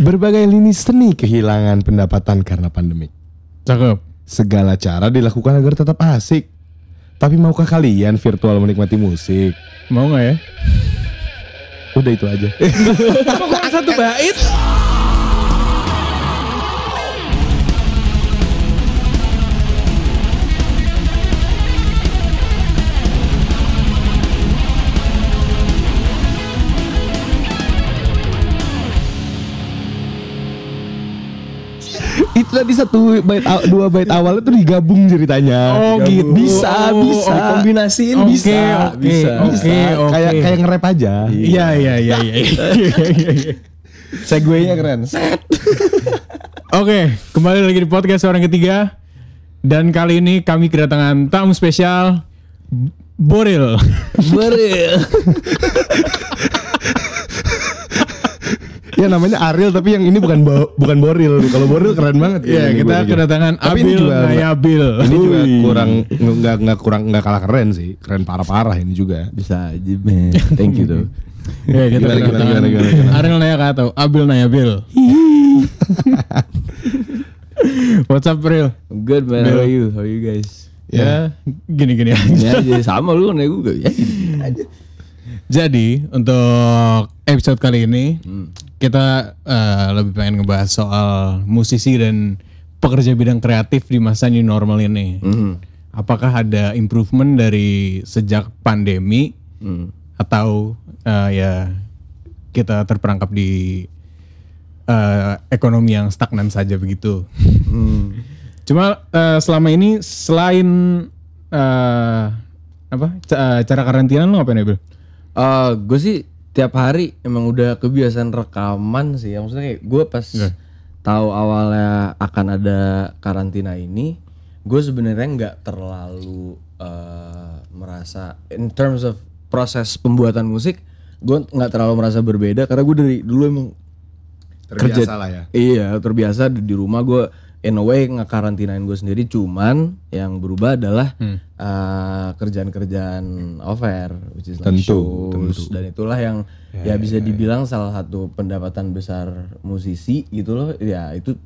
Berbagai lini seni kehilangan pendapatan karena pandemik. Cakep. Segala cara dilakukan agar tetap asik. Tapi maukah kalian virtual menikmati musik? Mau nggak ya? Udah itu aja. Satu bait. Itu tadi satu bait aw- dua bait awal itu digabung ceritanya. Oh, Digabung. gitu. Bisa, Oh, bisa. Dikombinasiin Oke, bisa, oke, bisa. oke. Bisa. Kayak kayak nge-rap aja. Iya iya iya iya. iya. Segway-nya keren. Oke, kembali lagi di podcast orang ketiga. Dan kali ini kami kedatangan tamu spesial B- Boril. Ya namanya Ariel tapi yang ini bukan bo- bukan Boril. Kalau Boril keren banget. Iya, kita kedatangan Tapi ini Abil juga Nayabil. Ini juga kurang nggak nggak kurang nggak kalah keren sih. Keren parah-parah ini juga. Bisa aja, man. Thank you tuh. Ya, kita Gimana, kedatangan gimana, gimana, gimana? Ariel Abil Nayabil. What's up, Bril? I'm good, man. How are you? How are you guys? Ya, gini-gini aja. Ya aja sama lu nih gue ya gini aja. Jadi untuk episode kali ini kita eh, lebih pengen ngebahas soal musisi dan pekerja bidang kreatif di masa new normal ini. Hmm. Apakah ada improvement dari sejak pandemi Hmm. atau eh, ya kita terperangkap di eh, ekonomi yang stagnan saja begitu? Hmm. Cuma eh, selama ini selain eh, apa ca- cara karantina lu ngapain ya Bil? Eh, gue sih tiap hari emang udah kebiasaan rekaman sih. Ya, Maksudnya kayak gue pas Iya. tahu awalnya akan ada karantina ini, gue sebenarnya nggak terlalu eh, merasa in terms of proses pembuatan musik, gue nggak terlalu merasa berbeda karena gue dari dulu emang Terbiasa lah ya. Iya terbiasa di di rumah gue in a way ngekarantinain gue sendiri cuman yang berubah adalah uh, kerjaan-kerjaan off air which is like Tentu, shows dan itulah yang ya, bisa dibilang salah satu pendapatan besar musisi gitu loh. Ya itu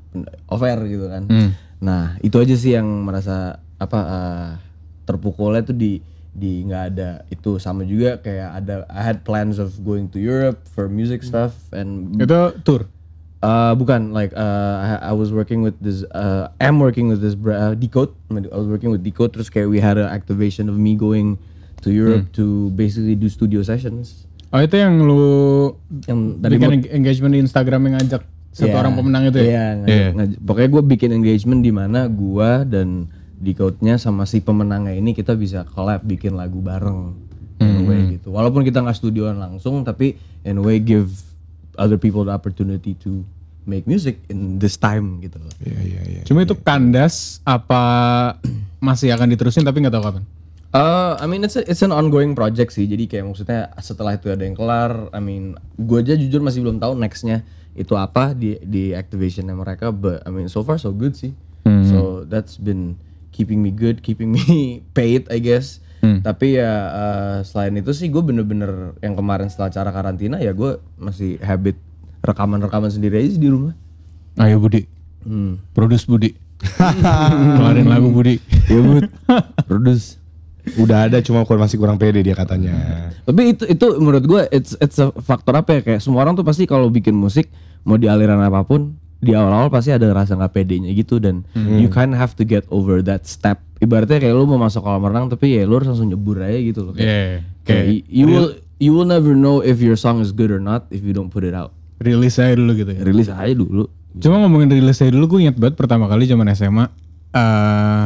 off air gitu kan. Nah itu aja sih yang merasa apa uh, terpukulnya tuh di di nggak ada itu. Sama juga kayak ada I had plans of going to Europe for music stuff and Itu tour. Uh, bukan like uh, I, I was working with this uh, am working with this uh, Decode. I was working with Decode. Terus kayak we had an activation of me going to Europe to basically do studio sessions. Oh itu yang lu Yang tadi bikin eng- engagement di Instagram yang ngajak satu Iya. orang pemenang itu ya? Iya, ngajak- ngajak- pokoknya gue bikin engagement di mana gua dan Decode-nya sama si pemenangnya ini kita bisa collab bikin lagu bareng. In a way gitu. Walaupun kita nggak studioan langsung, tapi in a way give other people the opportunity to make music in this time gitu loh. Iya iya iya. Cuma itu kandas apa masih akan diterusin tapi nggak tahu kapan? Uh, I mean it's a- it's an ongoing project sih. Jadi kayak maksudnya setelah itu ada yang kelar, I mean gue aja jujur masih belum tahu nextnya itu apa di di activationnya mereka. But I mean so far so good sih. So that's been keeping me good, keeping me paid I guess. Tapi ya uh, selain itu sih gue bener-bener yang kemarin setelah cara karantina ya gue masih habit rekaman-rekaman sendiri aja di rumah. Ayo Budi, Hmm. produce Budi. Keluarin lagu Budi. Ya bud, produce. Udah ada cuma masih kurang pede dia katanya. Tapi itu itu menurut gue it's it's a faktor apa ya kayak semua orang tuh pasti kalau bikin musik mau di aliran apa pun di awal-awal pasti ada rasa nggak pedenya gitu dan you kind of have to get over that step. Ibaratnya kayak lu mau masuk kolam renang tapi ya lu harus langsung nyebur aja gitu loh. Kayak, Iya. kayak Kayak you will you will never know if your song is good or not if you don't put it out. Rilis aja dulu gitu ya. Rilis aja dulu. Cuma ngomongin rilis aja dulu gue inget banget pertama kali zaman SMA. eh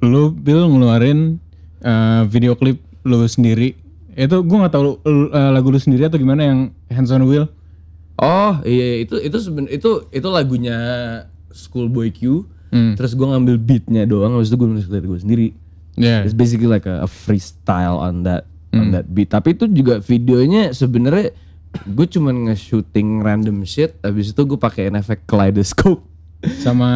lu Bill ngeluarin eh, video klip lu sendiri. Itu gue nggak tahu eh, lagu lu sendiri atau gimana yang Hands on Wheel. Oh iya itu itu seben itu itu lagunya Schoolboy Q. Hmm. Terus gue ngambil beatnya doang, habis itu gue nulis lirik gue sendiri. Ya. It's basically like a, a freestyle on that Hmm. on that beat. Tapi itu juga videonya sebenarnya gue cuman nge-shooting random shit. Habis itu gue pakein efek kaleidoscope. Sama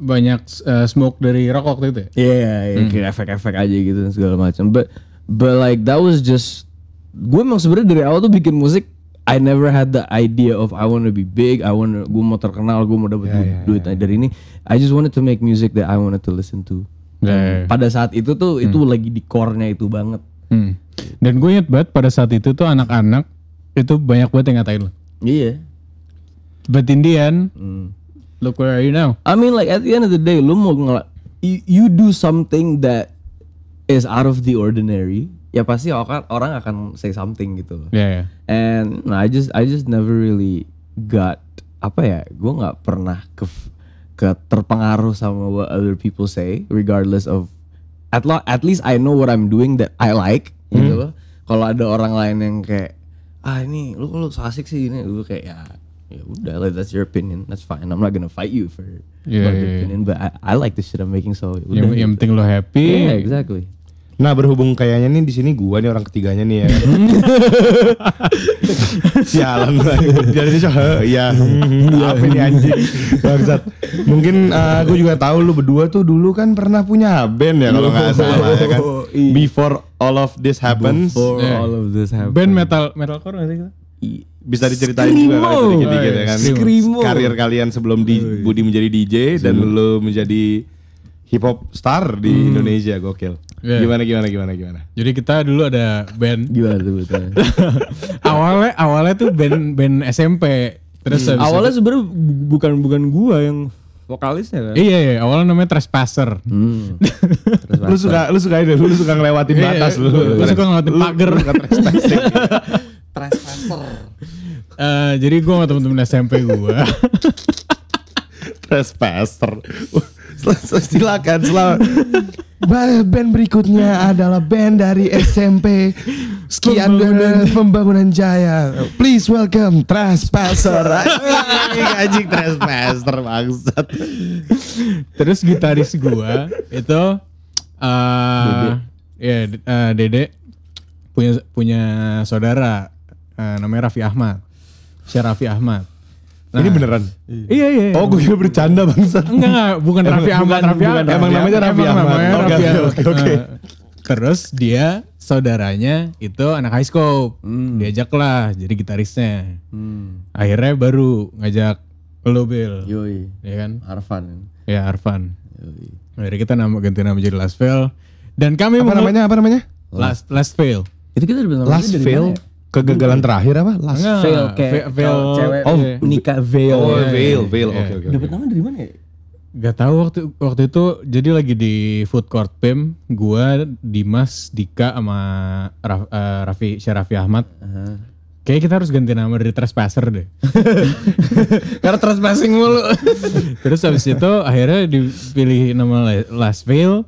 banyak eh, smoke dari rokok waktu itu ya. Iya, yeah, kayak efek-efek aja gitu dan segala macam. But but like that was just gue emang sebenarnya dari awal tuh bikin musik I never had the idea of I want to be big, I want gue mau terkenal, gue mau dapat Ya, du- ya, duit dari ini. I just wanted to make music that I wanted to listen to. Ya, ya. Pada saat itu tuh itu lagi di core-nya itu banget. Hmm. Dan gue inget banget pada saat itu tuh anak-anak itu banyak banget yang ngatain lo. Iya. But in the end, Hmm. look where are you now? I mean like at the end of the day lu mau ngel- you, you do something that is out of the ordinary ya pasti orang orang akan say something gitu loh. Ya ya. And no, I just I just never really got apa ya gue nggak pernah ke ke terpengaruh sama what other people say regardless of at lo, at least I know what I'm doing that I like gitu loh. Kalau ada orang lain yang kayak ah ini lu lu so asik sih ini. Lu kayak ya ya udah like, that's your opinion. That's fine. I'm not gonna fight you for, Yeah, yeah, opinion but I, I like the shit I'm making so Yang, udah. yang gitu. penting lo happy. yeah exactly Nah berhubung kayaknya nih di sini gua nih orang ketiganya nih ya. Sialan banget. Jadi dia ya apa ini anjing. Bangsat. Mungkin uh, gue juga tahu lu berdua tuh dulu kan pernah punya band ya kalau nggak salah ya kan. Iya. Before all of this happens. before Yeah. all of this happened Band metal metalcore gak sih kita? Bisa diceritain juga kali Screamo. dikit-dikit ya kan. Screamo. Karir kalian sebelum di Budi menjadi DJ dan lu menjadi hip hop star di Indonesia gokil. Yeah. Gimana gimana gimana gimana. Jadi kita dulu ada band. gimana tuh betul awalnya awalnya tuh band band SMP. Terus habis awalnya sebenarnya bu- bukan bukan gua yang vokalisnya kan itu- Iya, iya, awalnya namanya Trespasser. hmm. Lu suka lu suka ini lu suka ngelewatin Iya, batas lu. lu suka ngelewatin pagar. lu suka trespassing. Eh, jadi gue sama temen-temen SMP gue Trespasser. Silakan selamat. Ba- Band berikutnya adalah band dari SMP sekian Pembangunan. pembangunan Jaya. Please welcome Trespasser. Anjing, Trespasser bangsat. Terus gitaris gue itu eh ya D- eh, Dede punya punya saudara eh, namanya Raffi Ahmad. Syekh Raffi Ahmad. Ini beneran. Iya iya. Oh, gue kira bercanda bangsat. Enggak enggak, bukan Raffi Ahmad, Raffi Ahmad. emang namanya Raffi Ahmad. Oke, oke, Ahmad. oke, Terus dia saudaranya itu anak high school. Diajak lah jadi gitarisnya. hmm. Akhirnya baru ngajak lo yoi Ya kan? Arfan Ya Arfan. yoi Akhirnya kita nama ganti nama jadi Last Fail. Dan kami Apa namanya? Apa namanya? Last Last Fail. itu kita udah Last fail. Kegagalan terakhir apa? Last Enggak, Veil kayak Ve- Veil. cewek Oh, iya. nikah veil Oh, ya. veil, veil. Iya. Oke, oke. dapat nama dari mana ya Gak tahu waktu waktu itu jadi lagi di food court PIM, gua Dimas, Dika sama Raf, eh, Raffi Syekh Raffi Ahmad. Kayaknya kita harus ganti nama dari Trespasser deh. karena trespassing mulu Terus habis itu akhirnya dipilih nama La- Last Veil.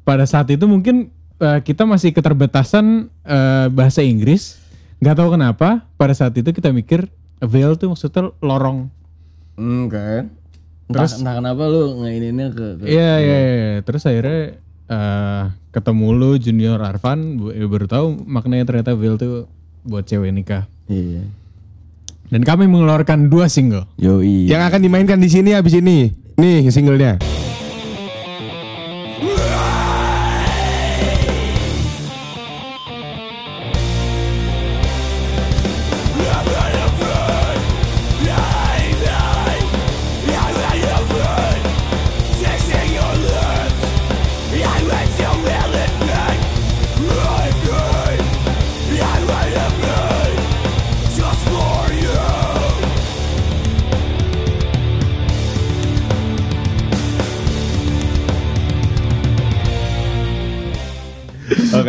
Pada saat itu mungkin eh, kita masih keterbatasan eh, bahasa Inggris. Gak tahu kenapa pada saat itu kita mikir veil tuh maksudnya lorong. hmm kan entah, Terus- entah kenapa lu ngaininnya ke, ke Iya iya iya. Terus akhirnya eh, ketemu lu Junior Arvan bu- ya baru tahu maknanya ternyata veil tuh buat cewek nikah. iya Dan kami mengeluarkan dua single. yoi Yang akan dimainkan di sini habis ini. Nih singlenya.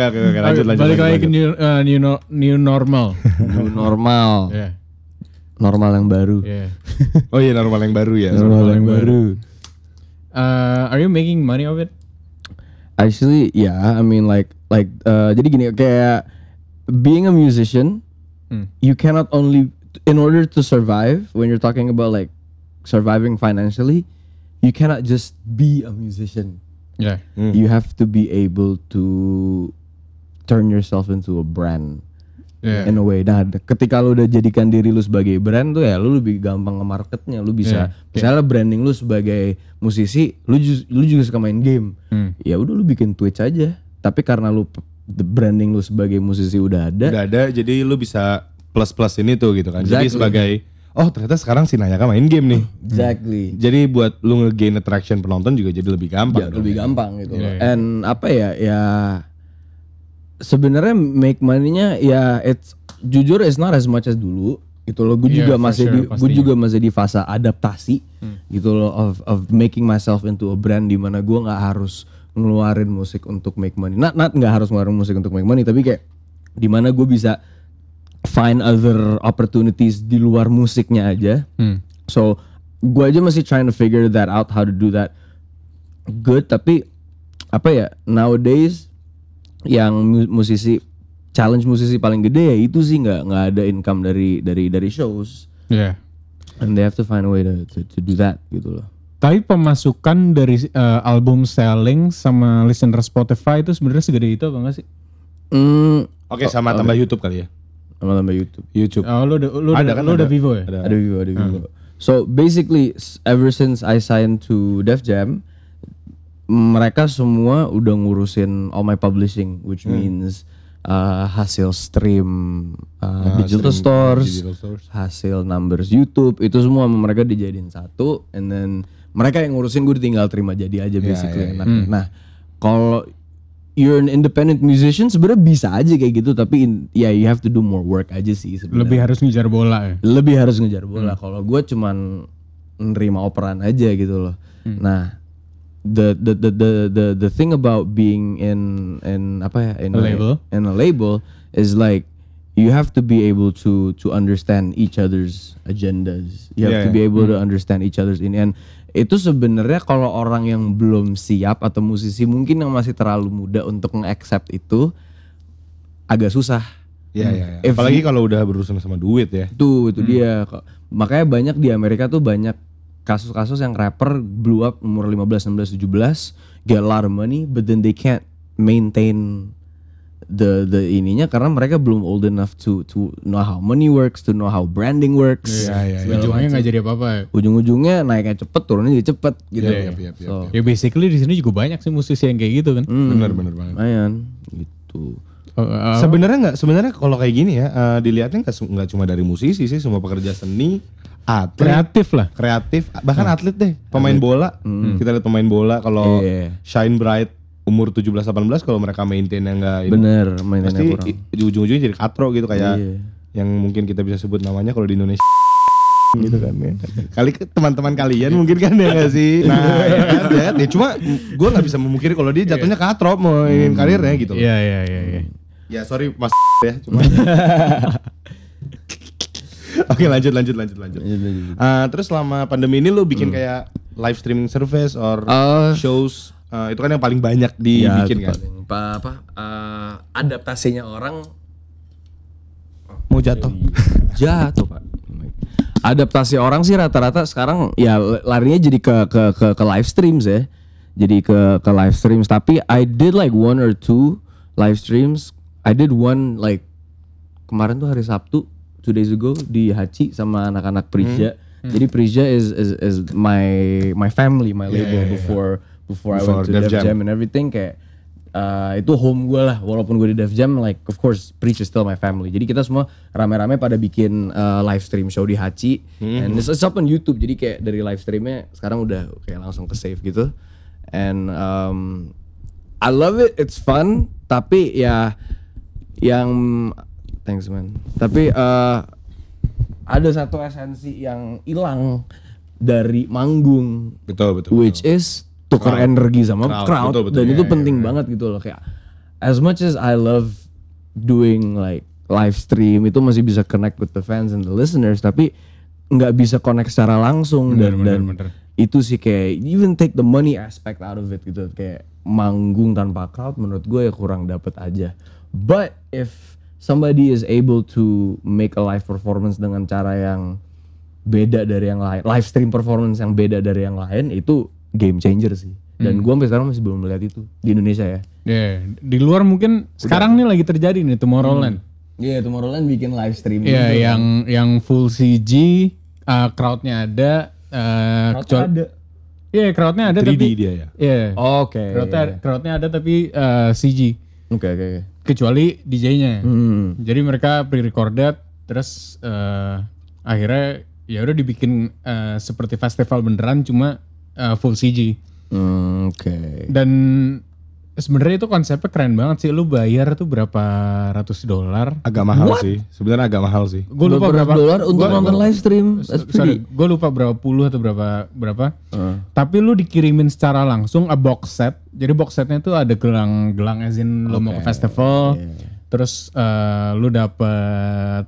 Oke oke oke lanjut lanjut. Balik lagi ke new, eh, new, no- new normal. New normal Iya. normal yang baru iya. Oh iya normal yang baru ya. normal yang baru Uh, are you making money of it? Actually, yeah. I mean, like, like, uh, jadi gini, kayak being a musician, Hmm. you cannot only, in order to survive, when you're talking about like surviving financially, you cannot just be a musician. Ya. Hmm. You have to be able to turn yourself into a brand Iya. in a way. Nah, ketika lu udah jadikan diri lu sebagai brand tuh ya, lu lebih gampang nge-marketnya. Lu bisa, Iya. misalnya branding lu sebagai musisi, lu ju- lu juga suka main game Hmm. ya udah lu bikin Twitch aja tapi karena lu the branding lu sebagai musisi udah ada Udah ada jadi lu bisa plus-plus ini tuh gitu kan. Jadi Exactly. sebagai oh ternyata sekarang si Nayaka main game nih. Exactly. Jadi buat lu nge-gain attraction penonton juga jadi lebih gampang. Ya, dong. lebih gampang gitu. Iya, iya. And apa ya ya sebenarnya make money-nya ya it's jujur it's not as much as dulu gitu loh. Gue Iya, juga masih sure, di gue juga masih di fase adaptasi gitu loh of of making myself into a brand di mana gue nggak harus ngeluarin musik untuk make money. Not not nggak harus ngeluarin musik untuk make money tapi kayak di mana gue bisa find other opportunities di luar musiknya aja. Hmm. So gue aja masih trying to figure that out how to do that good tapi apa ya nowadays yang mu- musisi challenge musisi paling gede ya itu sih nggak nggak ada income dari dari dari shows Iya. and they have to find a way to to, to do that gitu loh. Tapi pemasukan dari eh, album selling sama listener Spotify itu sebenarnya segede itu apa enggak sih? Hmm, Oke sama tambah YouTube kali ya. sama tambah YouTube. YouTube. Oh, lu udah lu Ada udah, kan, lu udah ada. Vivo ya? Ada. Ada Vivo, ada Vivo. So basically ever since I signed to Def Jam, mereka semua udah ngurusin all my publishing, which means uh, hasil stream uh, digital stream, stores, digital stores. hasil numbers YouTube, itu semua mereka dijadiin satu, and then mereka yang ngurusin gue tinggal terima jadi aja basically. enaknya. Nah, kalau you're an independent musician sebenarnya bisa aja kayak gitu, tapi in- ya you have to do more work aja sih sebenarnya Lebih harus ngejar bola ya. lebih harus ngejar bola. Kalau gue cuman nerima operan aja gitu loh. Nah, the, the the the the the thing about being in in apa ya in A label. in a label is like you have to be able to to understand each other's agendas. You have Yeah, to be able to understand each other's ini and itu sebenarnya kalau orang yang belum siap atau musisi mungkin yang masih terlalu muda untuk nge-accept itu agak susah. Iya iya. iya. If Apalagi kalau udah berurusan sama duit ya. Itu itu dia. Kok- Makanya banyak di Amerika tuh banyak kasus-kasus yang rapper blew up umur 15, 16, 17, get a lot of money, but then they can't maintain the the ininya karena mereka belum old enough to to know how money works, to know how branding works. Iya iya. iya. Ujungnya nggak jadi apa-apa ya. Ujung-ujungnya naiknya cepet, turunnya jadi cepet gitu. Iya, iya, iya, iya, So, Ya basically di sini juga banyak sih musisi yang kayak gitu kan. hmm, Bener bener banget. lumayan gitu. Oh, eh, Sebenarnya nggak sebenarnya kalau kayak gini ya eh, dilihatnya nggak nggak cuma dari musisi sih semua pekerja seni, atlet, kreatif lah. kreatif, bahkan atlet deh, pemain bola. Kita lihat pemain bola kalau Iya. shine bright umur 17 18 kalau mereka maintainnya nggak ini Bener, mainannya pasti kurang. di ujung-ujungnya jadi katro gitu kayak Iya. yang mungkin kita bisa sebut namanya kalau di Indonesia gitu kan ya. Kali teman-teman kalian mungkin kan ya gak sih? Nah, ya kan, ya kan? Ya cuma gue nggak bisa memungkiri kalau dia jatuhnya katro mau ingin karirnya gitu. Iya iya iya iya. Ya sorry Mas ya cuma. Oke lanjut lanjut lanjut lanjut. Ah, terus selama pandemi ini lu bikin kayak live streaming service or Eh, shows ah, itu kan yang paling banyak Ya, dibikin itu kan. paling- apa, apa eh, adaptasinya orang Mau jatuh. jatuh pak. Adaptasi orang sih rata-rata sekarang ya larinya jadi ke ke ke, ke live streams ya. Jadi ke ke live streams. Tapi I did like one or two live streams. I did one like kemarin tuh hari Sabtu two days ago di Haci sama anak-anak Prija. Jadi Prija is, is is my my family, my label before before, I Before went to Def Def Jam. Jam and everything kayak uh, itu home gue lah. Walaupun gue di Def Jam like of course Preach is still my family. Jadi kita semua rame-rame pada bikin uh, live stream show di Haci and it's, it's up on YouTube. Jadi kayak dari live streamnya sekarang udah kayak langsung ke save gitu. And um, I love it. It's fun. Tapi ya yang thanks man tapi uh, ada satu esensi yang hilang dari manggung Betul betul. which is tukar Crowd. energi sama Crowd, crowd, betul, betul. dan Iya, itu iya, penting banget gitu loh kayak as much as I love doing like live stream itu masih bisa connect with the fans and the listeners tapi nggak bisa connect secara langsung dan bener, dan bener. itu sih kayak even take the money aspect out of it gitu kayak manggung tanpa crowd menurut gue ya kurang dapet aja but if somebody is able to make a live performance dengan cara yang beda dari yang lain live stream performance yang beda dari yang lain itu game changer sih dan gue sampai sekarang masih belum melihat itu di Indonesia ya Iya, di luar mungkin sekarang nih lagi terjadi nih Tomorrowland. Iya, Tomorrowland bikin live stream Iya, gitu. yang yang full CG, uh, crowdnya ada, uh, kecuali- ada. Iya, crowdnya ada 3D tapi dia ya. Iya. Oke. Crowdnya, crowdnya ada tapi uh, CG Oke, oke, oke. Kecuali DJ-nya. Hmm. Jadi mereka pre-recorded terus eh, akhirnya ya udah dibikin eh, seperti festival beneran cuma eh, full CG Hmm, Oke. dan sebenarnya itu konsepnya keren banget sih lu bayar tuh berapa ratus dolar Agak mahal sih. Sebenarnya agak mahal sih. gue lupa berapa dolar untuk gua- nonton live stream. Sorry gue lupa berapa puluh atau berapa berapa Uh. tapi lu dikirimin secara langsung a box set jadi box setnya tuh ada gelang-gelang azin lu mau ke festival terus eh, lu dapet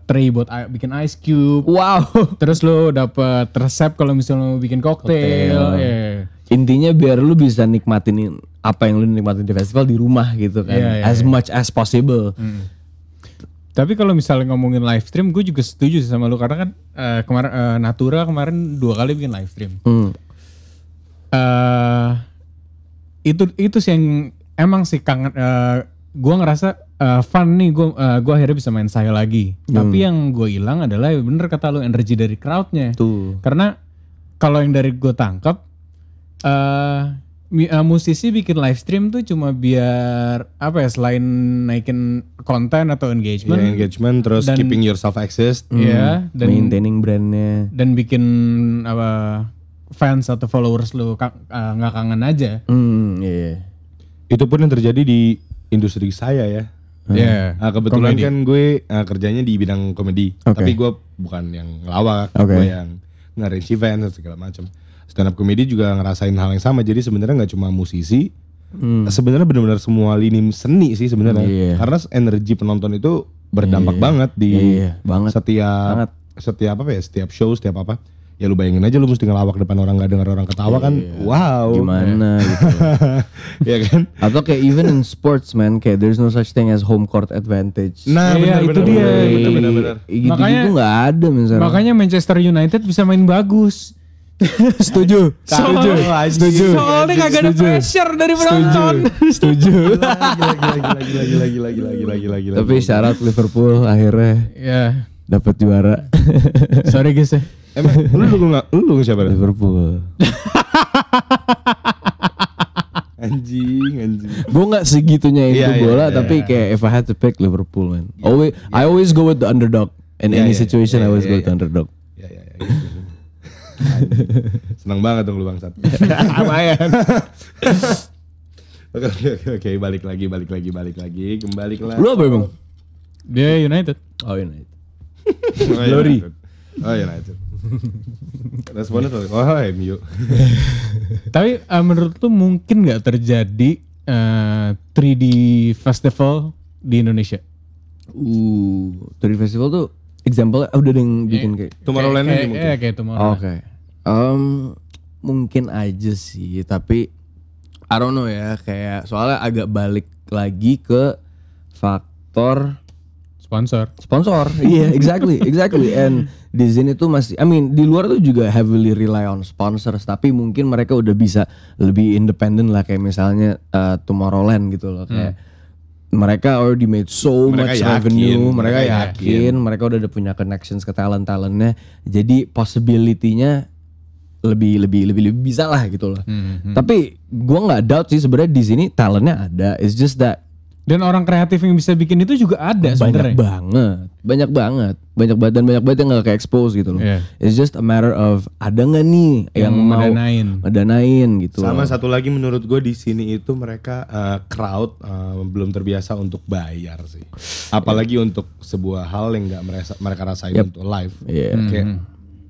tray buat bikin ice cube Wow. terus lu dapet resep kalau misalnya lu bikin koktail ya. Intinya biar lu bisa nikmatin apa yang lu nikmatin di festival di rumah gitu kan. Iya, iya, as much as possible. tapi kalau misalnya ngomongin live stream gue juga setuju sih sama lu karena kan eh, kemarin eh, Natura kemarin dua kali bikin live stream Hmm. eh itu itu sih yang emang sih kangen eh gua ngerasa eh, fun nih gua eh, gua akhirnya bisa main saya lagi. Tapi yang gue hilang adalah ya bener kata lu energi dari crowdnya. Tuh. Karena kalau yang dari gue tangkap eh mi- eh, musisi bikin live stream tuh cuma biar apa ya selain naikin konten atau engagement engagement terus Dan- keeping yourself exist. ya dan Maintaining brandnya. dan bikin apa fans atau followers lu eh, nggak kangen aja. Hmm, iya. Itu pun yang terjadi di industri saya ya. Ya. Ah, kebetulan komedi. kan gue ah, kerjanya di bidang komedi, Oke. tapi gue bukan yang ngelawak, Oke. gue yang nge-arrange event dan segala macam. Stand up comedy juga ngerasain hal yang sama, jadi sebenarnya nggak cuma musisi, sebenarnya benar-benar semua lini seni sih sebenarnya, Hmm. Iya. karena energi penonton itu berdampak banget di Iya, banget. setiap Banget. setiap apa ya, setiap show, setiap apa. Ya lu bayangin aja lu mesti ngelawak depan orang nggak dengar orang ketawa kan, wow, Iya. Gimana gitu. ya kan? Atau kayak even in sports man, kayak there's no such thing as home court advantage. Nah, Iya, benar, itu benar, dia. benar, benar, benar. Gitu-gitu Makanya- nggak ada misalnya. Makanya Manchester United bisa main bagus. Setuju. Setuju. Setuju. Soalnya kagak ada pressure dari penonton. Setuju. Lagi lagi lagi lagi lagi lagi Tapi syarat Liverpool akhirnya ya dapat juara. Sorry guys ya. Emang lu dukung lu dukung siapa? Liverpool. anjing anjing gue nggak segitunya itu iya, iya, bola iya, tapi kayak if I had to pick Liverpool man always. I always go with the underdog in any situation I always go with the underdog yeah, yeah, yeah. Senang banget dong lu bangsat. Lumayan. Oke, oke, oke, oke, balik lagi, balik lagi, balik lagi, kembali ke Lu apa emang? Dia United. Oh United. Glory. Oh, United. Responnya tuh, oh MU. Tapi eh, menurut lu mungkin nggak terjadi eh, 3D festival di Indonesia? Uh, dari festival tuh example udah ada yang bikin kayak Tomorrowland kayak, ini mungkin. Iya, kayak Tomorrowland. Oke. Em, mungkin aja sih, tapi I don't know ya, kayak soalnya agak balik lagi ke faktor Sponsor. sponsor. Iya, exactly, exactly. And di sini tuh masih, I mean, di luar tuh juga heavily rely on sponsors, tapi mungkin mereka udah bisa lebih independen lah, kayak misalnya uh, Tomorrowland gitu loh, kayak mereka already made so Mereka much yakin, revenue, mereka, mereka yakin, mereka udah ada punya connections ke talent talentnya, jadi possibility-nya lebih lebih lebih lebih bisa lah gitu loh. Hmm, Tapi gua nggak doubt sih sebenarnya di sini talentnya ada, it's just that Dan orang kreatif yang bisa bikin itu juga ada banyak sebenarnya. banget, banyak banget, banyak banget dan banyak banget yang nggak ke expose gitu loh. Iya. It's just a matter of ada nggak nih yang, Yang mau ngedanain. ngedanain gitu. Sama loh. satu lagi menurut gue di sini itu mereka eh, crowd eh, belum terbiasa untuk bayar sih. Apalagi untuk sebuah hal yang nggak mereka rasain untuk live. Iya. Kayak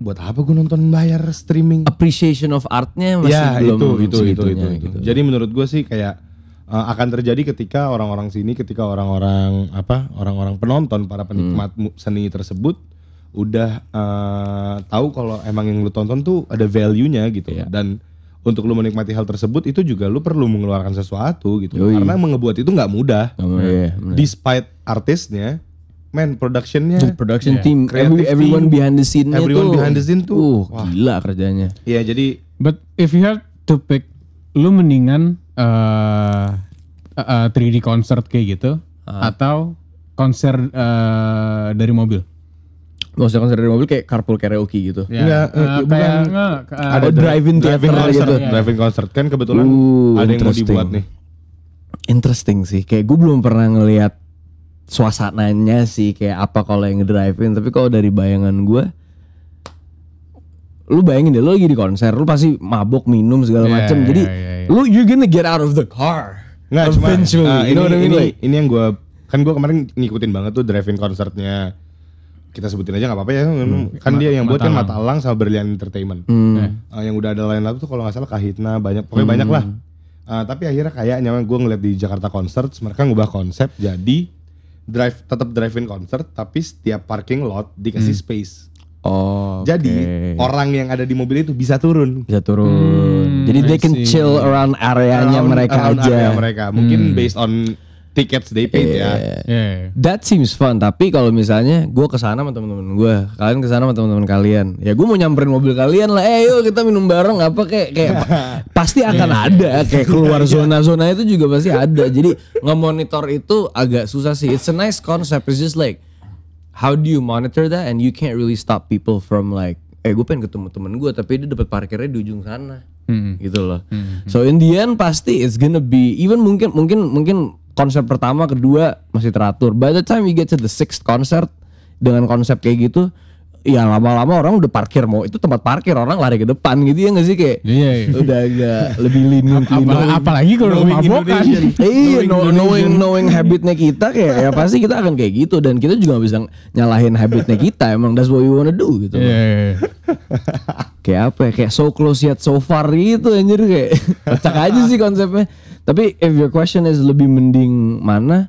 buat apa gue nonton bayar streaming? Appreciation of artnya masih ya belum itu itu itu itu, itu. gitu. Jadi menurut gue sih kayak eh, akan terjadi ketika orang-orang sini, ketika orang-orang apa orang-orang penonton para penikmat mu- seni tersebut udah eh, tahu kalau emang yang lu tonton tuh ada value-nya gitu dan untuk lu menikmati hal tersebut itu juga lu perlu mengeluarkan sesuatu gitu Yoi. karena mengebuat itu nggak mudah Sama, iya, despite artisnya man productionnya production team, Creative every- everyone team, behind the scene-nya everyone tuh, behind the scene tuh, uh, gila kerjanya. ya jadi But if you have to pick, lu mendingan eh eh, 3D concert kayak gitu atau konser eh, dari mobil? Maksudnya konser dari mobil kayak carpool karaoke gitu. Ya, Enggak, eh, eh, kayak bukan. enggak, ke- Ada ada drive-in driving theater concert, gitu. driving concert kan kebetulan Uh, ada yang mau dibuat nih. Interesting sih. Kayak gue belum pernah ngelihat suasananya sih kayak apa kalau yang ngedrive-in tapi kalau dari bayangan gue lu bayangin deh lu lagi di konser lu pasti mabok minum segala Yeah, macam jadi yeah, yeah, yeah. lu you're gonna get out of the car Nggak cuma eventually ah, you ini, know what I mean? ini, Like, ini yang gue kan gue kemarin ngikutin banget tuh drive-in konsernya kita sebutin aja nggak apa-apa ya. Kan dia yang buat kan Matalang. Sama Berlian Entertainment. Hmm, Ah, yang udah ada lain lain tuh kalau nggak salah Kahitna banyak pokoknya banyak lah. Ah, tapi akhirnya kayaknya gue ngeliat di Jakarta Concert mereka ngubah konsep jadi drive tetap drive-in concert tapi setiap parking lot dikasih space. Oh jadi orang yang ada di mobil itu bisa turun. Bisa turun. Hmm, jadi they can chill around areanya Around- mereka around aja. area mereka. Mungkin based on tickets they paid ya Yeah. Yeah. That seems fun, tapi kalau misalnya gue ke sana sama teman-teman gue, kalian ke sana sama teman-teman kalian, ya gue mau nyamperin mobil kalian lah, eh yuk kita minum bareng apa kayak kayak pa- pasti akan ada kayak keluar zona-zona itu juga pasti ada. Jadi nge-monitor itu agak susah sih. It's a nice concept. It's just like how do you monitor that and you can't really stop people from like, eh gue pengen ketemu temen gue tapi dia dapat parkirnya di ujung sana, gitu loh. So in the end pasti it's gonna be even mungkin mungkin mungkin konsep pertama kedua masih teratur. By the time you get to the sixth concert dengan konsep kayak gitu, ya lama-lama orang udah parkir mau itu tempat parkir orang lari ke depan gitu ya nggak sih kayak Iya, iya. udah agak lebih lenient Apa- apalagi kalau mabokan. Iya, know- knowing knowing habitnya kita kayak ya pasti kita akan kayak gitu dan kita juga bisa nyalahin habitnya kita emang that's what we wanna do gitu. Iya, loh. iya, iya. Kayak apa ya? Kayak so close yet so far gitu anjir kayak kocak aja sih konsepnya. Tapi if your question is lebih mending mana?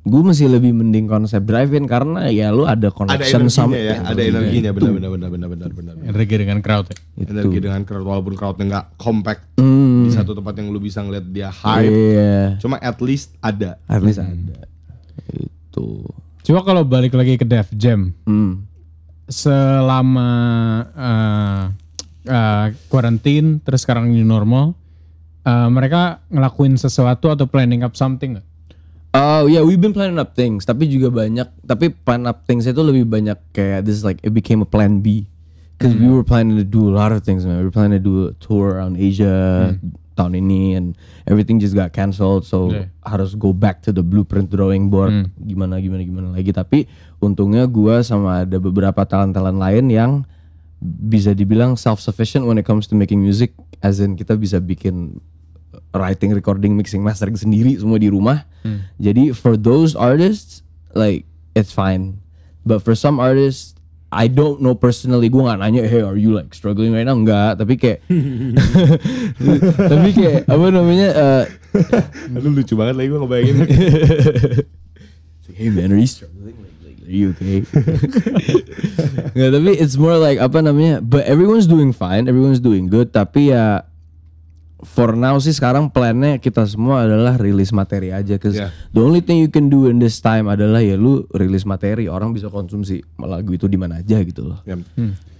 Gue masih lebih mending konsep drive-in karena ya lu ada ada connection energinya sama ya ada energinya benar benar benar benar benar benar Energi dengan crowd ya. energi dengan crowd walaupun crowdnya nggak compact Hmm, di satu tempat yang lu bisa ngeliat dia hype Iya, cuma at least ada at least ada. Itu. Coba kalau balik lagi ke Def Jam, Hmm. selama eh eh, quarantine terus sekarang new normal, eh, mereka ngelakuin sesuatu atau planning up something nggak? Oh yeah, we've been planning up things, tapi juga banyak, tapi plan up things itu lebih banyak kayak this is like it became a plan B, because we were planning to do a lot of things, man. We were planning to do a tour around Asia tahun ini, and everything just got cancelled, so Yeah. harus go back to the blueprint drawing board, gimana gimana gimana lagi. Tapi untungnya gua sama ada beberapa talent-talent lain yang bisa dibilang self sufficient when it comes to making music, as in kita bisa bikin writing, recording, mixing, mastering sendiri semua di rumah. Jadi for those artists, like it's fine. But for some artists, I don't know personally. Gue nggak nanya, hey, are you like struggling right now? Enggak. Tapi kayak, tapi kayak apa namanya? Uh, lu lucu banget lagi gue ngebayangin hey man, are you struggling? Okay? Nggak, tapi it's more like apa namanya? But everyone's doing fine, everyone's doing good. Tapi ya for now sih sekarang plannya kita semua adalah rilis materi aja. Cause Yeah. the only thing you can do in this time adalah ya lu rilis materi, orang bisa konsumsi lagu itu di mana aja gitu loh. Ya,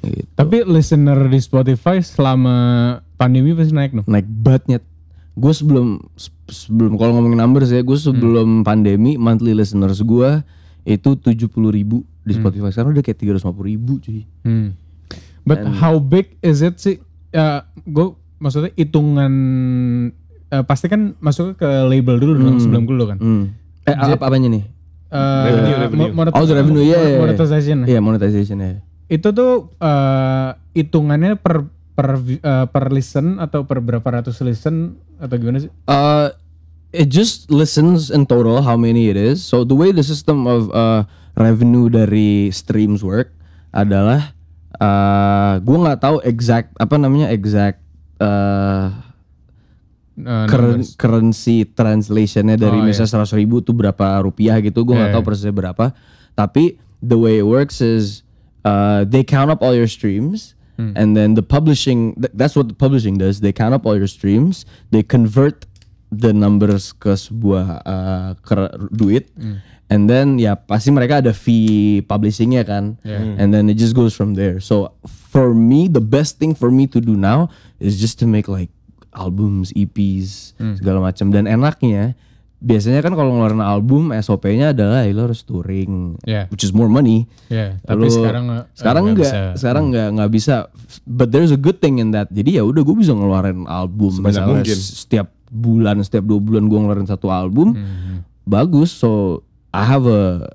Gitu. Tapi listener di Spotify selama pandemi pasti naik no? Naik banget. Gue sebelum sebelum kalau ngomongin numbers ya, gue sebelum pandemi monthly listeners gue itu 70 ribu di Spotify. Sekarang udah kayak 350 ribu cuy. Hmm. But how big is it sih? Ya, gue maksudnya hitungan eh, pasti kan masuk ke label dulu dong sebelum dulu kan. Hmm. Eh apa apanya nih? Eh, Revenue, revenue. Oh, the revenue, iya, iya, iya. monetization. Iya monetization ya. Itu tuh eh, hitungannya per per eh, per listen atau per berapa ratus listen atau gimana sih? Uh, it just listens in total how many it is. So the way the system of uh, revenue dari streams work adalah uh, gue nggak tahu exact apa namanya exact uh, Eh, curren- currency translationnya dari Oh, misalnya seratus ribu tuh berapa rupiah gitu gue nggak Iya, tahu persisnya berapa. Tapi the way it works is uh, they count up all your streams Hmm. and then the publishing th- that's what the publishing does. They count up all your streams. They convert the numbers ke sebuah uh, ker- duit Hmm. and then ya pasti mereka ada fee publishingnya kan Yeah. and then it just goes from there so for me the best thing for me to do now is just to make like albums, EPs, segala macam dan enaknya biasanya kan kalau ngeluarin album SOP-nya adalah ya lo harus touring, Yeah. which is more money. Tapi Lalu- sekarang eh, sekarang nggak enggak, bisa. sekarang enggak nggak bisa. But there's a good thing in that. Jadi ya udah gue bisa ngeluarin album Sebanyak misalnya mungkin. setiap bulan, setiap dua bulan gue ngeluarin satu album, Hmm. bagus. So I have a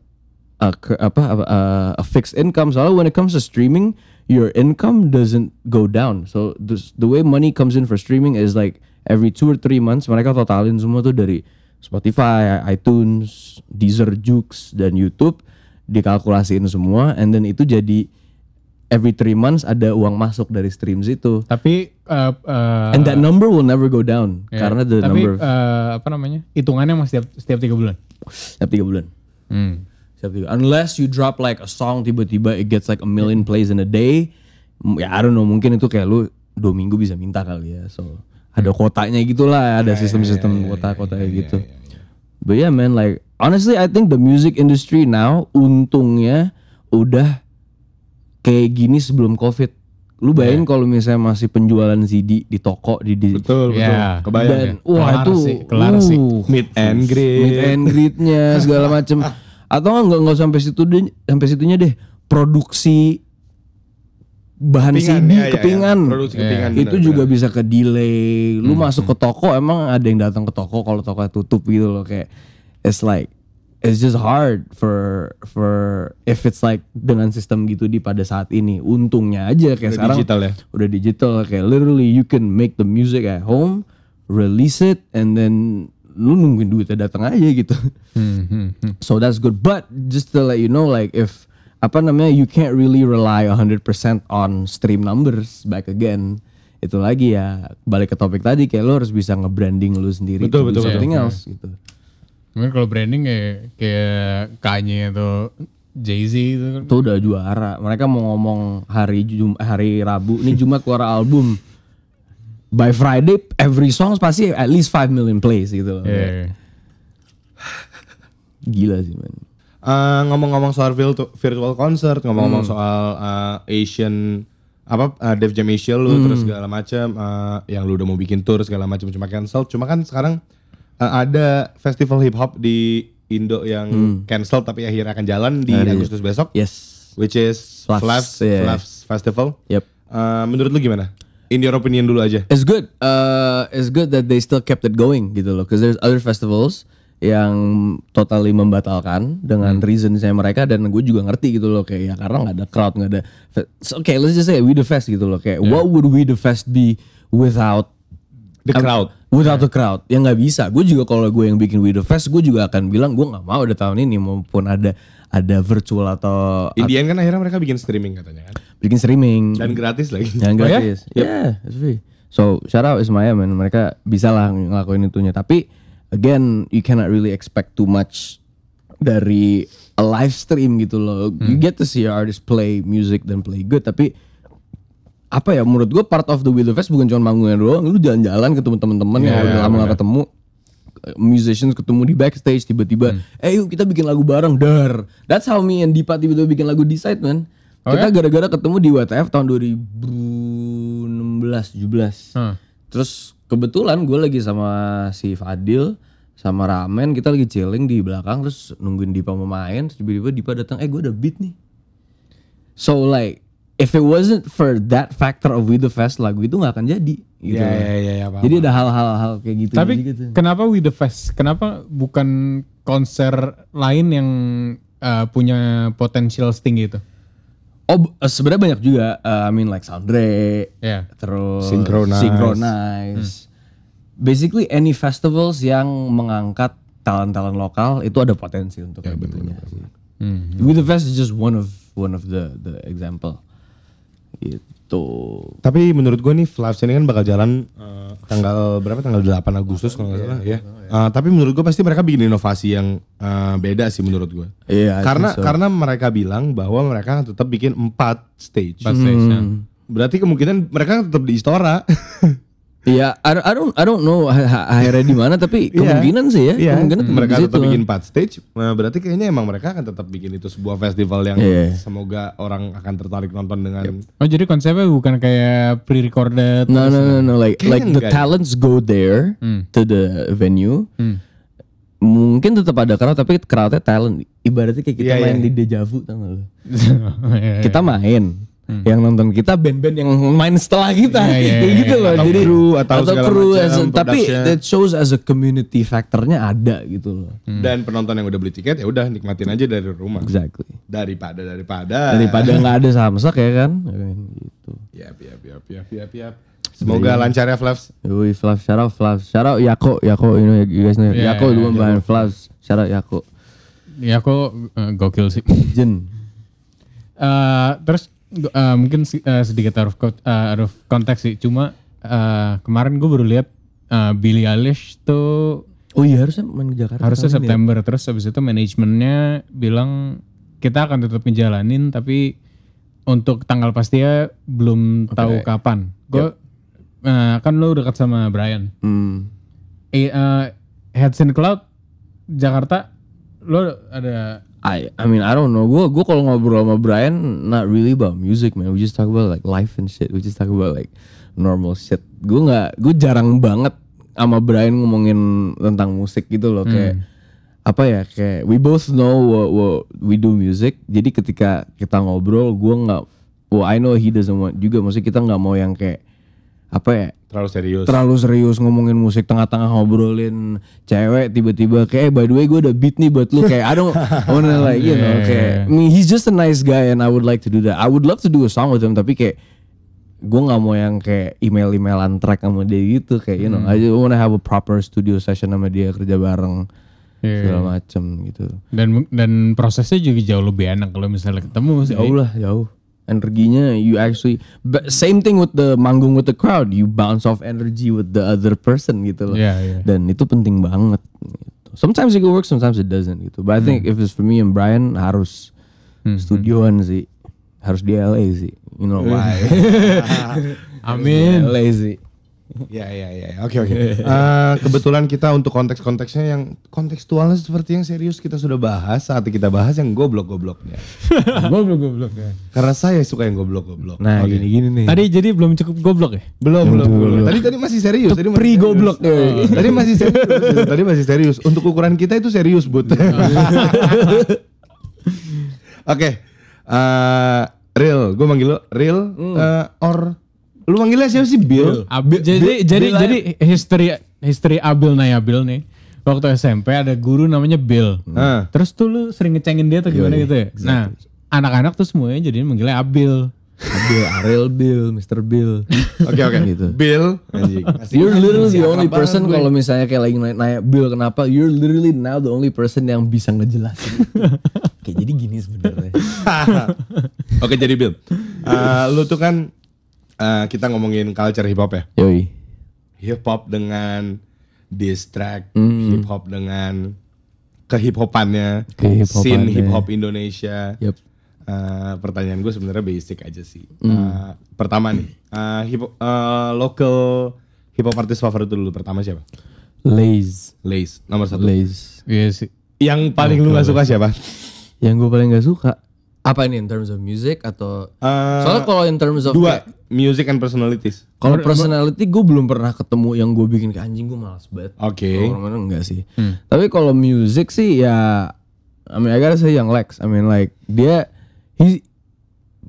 a apa uh, a fixed income. Soalnya when it comes to streaming, your income doesn't go down. So the the way money comes in for streaming is like every two or three months mereka totalin semua tuh dari Spotify, iTunes, Deezer, Joox, dan YouTube dikalkulasiin semua, and then itu jadi every three months ada uang masuk dari streams itu. Tapi uh, uh, And that number will never go down ya, karena the tapi number of uh, apa namanya? Hitungannya masih setiap setiap tiga bulan. setiap tiga bulan. Hmm. Setiap tiga. Unless you drop like a song tiba-tiba it gets like a million plays in a day. Ya I don't know mungkin itu kayak lu dua minggu bisa minta kali ya. So ada kotanya gitulah, ada sistem-sistem kota-kota kayak gitu. But yeah man like honestly I think the music industry now untungnya udah kayak gini sebelum covid. Lu bayangin kalau misalnya masih penjualan CD di toko di, di Betul, betul. Ya. Kebayang. dan ya. wah Kelar itu sih, kelar sih. uh, Meet and greet. meet and greetnya segala macem atau nggak nggak sampai situ deh sampai situnya deh produksi bahan Kepingan, CD ya, ya, ya. kepingan Produksi kepingan, itu benar, juga bisa ke delay lu masuk ke toko emang ada yang datang ke toko kalau tokonya tutup gitu loh kayak it's like it's just hard for for if it's like dengan sistem gitu di pada saat ini. Untungnya aja kayak Udah sekarang digital ya? udah digital. Kayak literally you can make the music at home release it and then lu nungguin duitnya datang aja gitu. Hmm, hmm, hmm. so that's good. But just to let you know like if apa namanya you can't really rely 100% on stream numbers back again. Itu lagi ya balik ke topik tadi kayak lo harus bisa nge-branding lu sendiri Betul, betul, something betul. else gitu Mungkin kalau branding kayak kayak Kanye atau Jay-Z itu kan. itu udah juara mereka mau ngomong hari Jum hari Rabu ini Jumat keluar album by Friday every song pasti at least 5 million plays gitu loh. Iya. gila sih man Eh, ngomong-ngomong soal virtual, virtual concert, ngomong-ngomong Hmm. soal eh, Asian apa eh, Def Jam Asia lu Hmm. terus segala macam eh, yang lu udah mau bikin tour segala macam cuma cancel. Cuma kan sekarang eh, ada festival hip hop di Indo yang Hmm. cancel tapi akhirnya akan jalan di Agustus besok yes which is Flaps, Flaps yeah. Festival. yep Eh, menurut lu gimana? In your opinion dulu aja. It's good. Uh, it's good that they still kept it going gitu loh. Cause there's other festivals yang totally membatalkan dengan reasonsnya mereka dan gue juga ngerti gitu loh kayak ya karena nggak ada crowd nggak ada. so, okay, let's just say We The Fest gitu loh kayak what would We The Fest be without The crowd. Without the crowd, ya nggak bisa. Gue juga kalau gue yang bikin The Fest, gue juga akan bilang gue nggak mau ada tahun ini maupun ada ada virtual atau Indian kan akhirnya mereka bikin streaming katanya kan. bikin streaming Dan gratis lagi. yang Oh ya? gratis. Yeah, it's free. So shout out Ismaya man, mereka bisa lah ngelakuin itunya. Tapi again, you cannot really expect too much dari a live stream gitu loh. You get to see artists play music dan play good. Tapi apa ya menurut gue part of the Will Fest bukan cuma manggungnya doang. Lu jalan-jalan ketemu teman-teman yang udah lama gak ketemu. Musicians ketemu di backstage tiba-tiba, eh yuk kita bikin lagu bareng, dar. That's how me and Dipa tiba-tiba bikin lagu Decide man. kita gara-gara ketemu di WTF tahun 2016 17 Hmm. terus kebetulan gue lagi sama si Fadil sama Ramen kita lagi chilling di belakang terus nungguin Dipa mau main tiba-tiba Dipa datang eh gue ada beat nih so like if it wasn't for that factor of We The Fest lagu itu nggak akan jadi gitu Iya iya iya ya, paham. jadi ada hal-hal kayak gitu Tapi gitu kenapa We The Fest? Kenapa bukan konser lain yang uh, punya potensial setinggi itu? oh b- sebenarnya banyak juga uh, I mean like Soundre Ya. terus Synchronize. Synchronize. Basically any festivals yang mengangkat talent-talent lokal itu ada potensi untuk kayak gitunya sih. Hmm. With the Fest is just one of one of the the example. Gitu. Tapi menurut gue nih Flaps ini kan bakal jalan eh, tanggal berapa? Tanggal 8 Agustus kalau nggak salah ya. Eh, tapi menurut gue pasti mereka bikin inovasi yang eh, beda sih menurut gue. Iya. I karena so. karena mereka bilang bahwa mereka tetap bikin empat stage. Pas stage, ya. Berarti kemungkinan mereka tetap di Istora. Iya, I, don't- I don't I don't know akhirnya di mana tapi kemungkinan sih ya. Iya, Kemungkinan tetap mereka situ. tetap bikin empat stage. Nah, berarti kayaknya emang mereka akan tetap bikin itu sebuah festival yang Iya. semoga orang akan tertarik nonton dengan Oh jadi konsepnya bukan kayak pre-recorded. No, no, no, no. Like, like the deh. talents go there to the venue. Hmm. Mungkin tetap ada crowd, tapi crowdnya talent. Ibaratnya kayak kita Iya, main iya. di deja vu, tau gak lu? Iya, Kita main, Yang nonton kita band-band yang main setelah kita. Iya, iya, Kayak iya, gitu loh. Atau Jadi kru, atau segala kru macam, as a- tapi that shows as a community factornya ada gitu loh. Dan penonton yang udah beli tiket ya udah nikmatin aja dari rumah. Exactly. Daripada daripada Daripada nggak ada samsak ya kan. Ya kan, Gitu. Yap, yap, yap, yap, yap, yap. Semoga lancar ya Flavs. Yoi, Flav, shout out Flav, shout out Yako, Yako, you know, you guys know, Yeah, Yako yeah, the one behind Flav, shout out Yako. Ya kok eh, gokil sih. Jen, Eh, terus eh, mungkin eh, sedikit out of, eh, out of konteks sih. Cuma eh, kemarin gue baru lihat eh, Billie Eilish tuh oh iya harusnya main ke Jakarta. harusnya ya. September. Terus habis itu manajemennya bilang kita akan tetap menjalanin tapi untuk tanggal pastinya belum tahu kapan. Gue eh, kan lo dekat sama Brian. Hmm. Eh, eh, Heads in Cloud Jakarta lo ada I, I mean, I don't know. Gue, gue kalau ngobrol sama Brian, not really about music, man. We just talk about like life and shit. We just talk about like normal shit. Gue nggak, gue jarang banget sama Brian ngomongin tentang musik gitu loh. Kayak apa ya? Kayak we both know what, what we do music. Jadi ketika kita ngobrol, gue nggak, well I know he doesn't want juga. Maksudnya kita nggak mau yang kayak apa ya? Terlalu serius. terlalu serius ngomongin musik tengah-tengah ngobrolin cewek tiba-tiba kayak "Eh, by the way gue udah beat nih buat lu kayak I don't wanna like you know kayak I mean he's just a nice guy and I would like to do that I would love to do a song with him tapi kayak gue nggak mau yang kayak email-emailan track sama dia gitu kayak you know I just wanna have a proper studio session sama dia kerja bareng Iya. segala macem gitu dan dan prosesnya juga jauh lebih enak kalau misalnya ketemu sih. jauh lah jauh energinya you actually but same thing with the manggung with the crowd. You bounce off energy with the other person gitu loh. Iya, iya. dan itu penting banget gitu. sometimes it can work sometimes it doesn't gitu. But I think if it's for me and Brian harus studioan sih. Harus di LA sih. You know why? Amin. LA sih Ya, ya, ya. Oke, oke. Eh, kebetulan kita untuk konteks-konteksnya yang kontekstualnya seperti yang serius kita sudah bahas saat kita bahas yang goblok-gobloknya. goblok goblok ya. Karena saya suka yang goblok-goblok. nah Oke. gini-gini nih Tadi jadi belum cukup goblok ya? Belum, belum, belum. Tadi tadi masih serius. Tadi masih serius. goblok Oh, tadi masih serius. tadi masih serius. Untuk ukuran kita itu serius, Bud. Oke. Eh, real, gue manggil lo real eh, or lu manggilnya siapa sih Bill? Abil, jadi jadi jadi history history Abil Nayabil nih. Waktu SMP ada guru namanya Bill. Ah. Terus tuh lu sering ngecengin dia atau gimana gitu ya? Nah, anak-anak tuh semuanya jadi manggilnya Abil. Bill Ariel Bill Mr. Bill Oke oke. Gitu. Bill. You're literally the only person kalau misalnya kayak lagi nanya, nanya Bill kenapa, you're literally now the only person yang bisa ngejelasin. kayak jadi gini sebenarnya. Oke jadi Bill. Eh, lu tuh kan eh, kita ngomongin culture hip hop ya. Yoi. Hip hop dengan diss track, hip hop dengan kehip hopannya, Kehip-hopannya. scene hip hop Indonesia. Yep. Eh, pertanyaan gue sebenarnya basic aja sih. Eh, pertama nih, eh, hip hop, eh, local hip hop artis favorit dulu pertama siapa? Laze. Lace nomor satu. Laze. Iya sih. Yang paling lu gak suka siapa? Yang gue paling gak suka. Apa ini in terms of music atau Eh, Soalnya kalau in terms of dua kayak- music and personalities. kalau personality gue belum pernah ketemu yang gue bikin kayak anjing gue malas banget. Oke. Kalau orang-orang enggak sih. Tapi kalau music sih ya I mean I gotta say yang Lex. I mean like dia he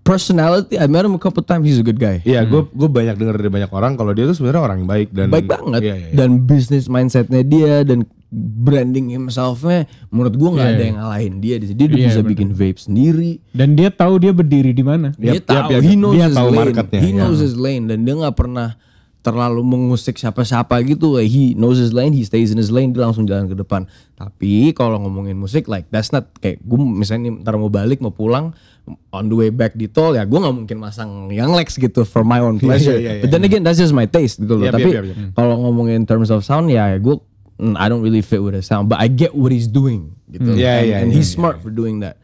personality I met him a couple times he's a good guy. Iya, gue gue banyak denger dari banyak orang kalau dia tuh sebenarnya orang yang baik dan Baik banget Iya, iya, iya. dan business mindsetnya dia dan branding himselfnya menurut gue nggak ada yang ngalahin dia di sini. Dia udah Iya, bisa bener. bikin vape sendiri. Dan dia tahu dia berdiri di mana. Dia Yap, tahu, yap, he knows Dia his tahu lane. marketnya, He ya. knows his lane dan dia nggak pernah terlalu mengusik siapa-siapa gitu. He knows his lane, he stays in his lane, dia langsung jalan ke depan. Tapi kalau ngomongin musik, like that's not kayak gue misalnya nih, ntar mau balik mau pulang on the way back di tol ya gue nggak mungkin masang yang Lex gitu for my own pleasure. iya, iya, But then again that's just my taste gitu loh. Yap, Tapi yap, yap, yap. kalau ngomongin in terms of sound ya gue mm, I don't really fit with the sound, but I get what he's doing gitu. Iya, and, iya, and iya, he's smart for doing that.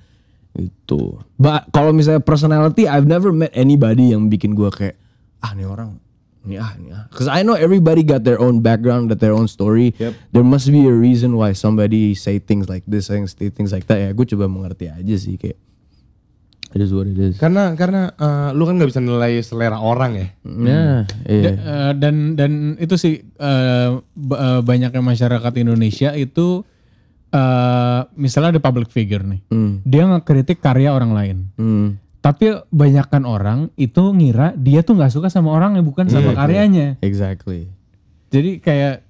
Itu. But kalau misalnya personality, I've never met anybody yang bikin gua kayak ah nih orang ini ah ini ah. Cause I know everybody got their own background, got their own story. Yep. There must be a reason why somebody say things like this, say things like that. Ya gue coba mengerti aja sih kayak it is what it is. Karena karena eh, lu kan nggak bisa nilai selera orang ya. Ya, iya. Da- eh, dan dan itu sih eh, banyaknya masyarakat Indonesia itu eh misalnya ada public figure nih. Hmm. Dia ngekritik karya orang lain. Hmm. Tapi banyakkan orang itu ngira dia tuh nggak suka sama orang yang bukan sama karyanya. Exactly. Jadi kayak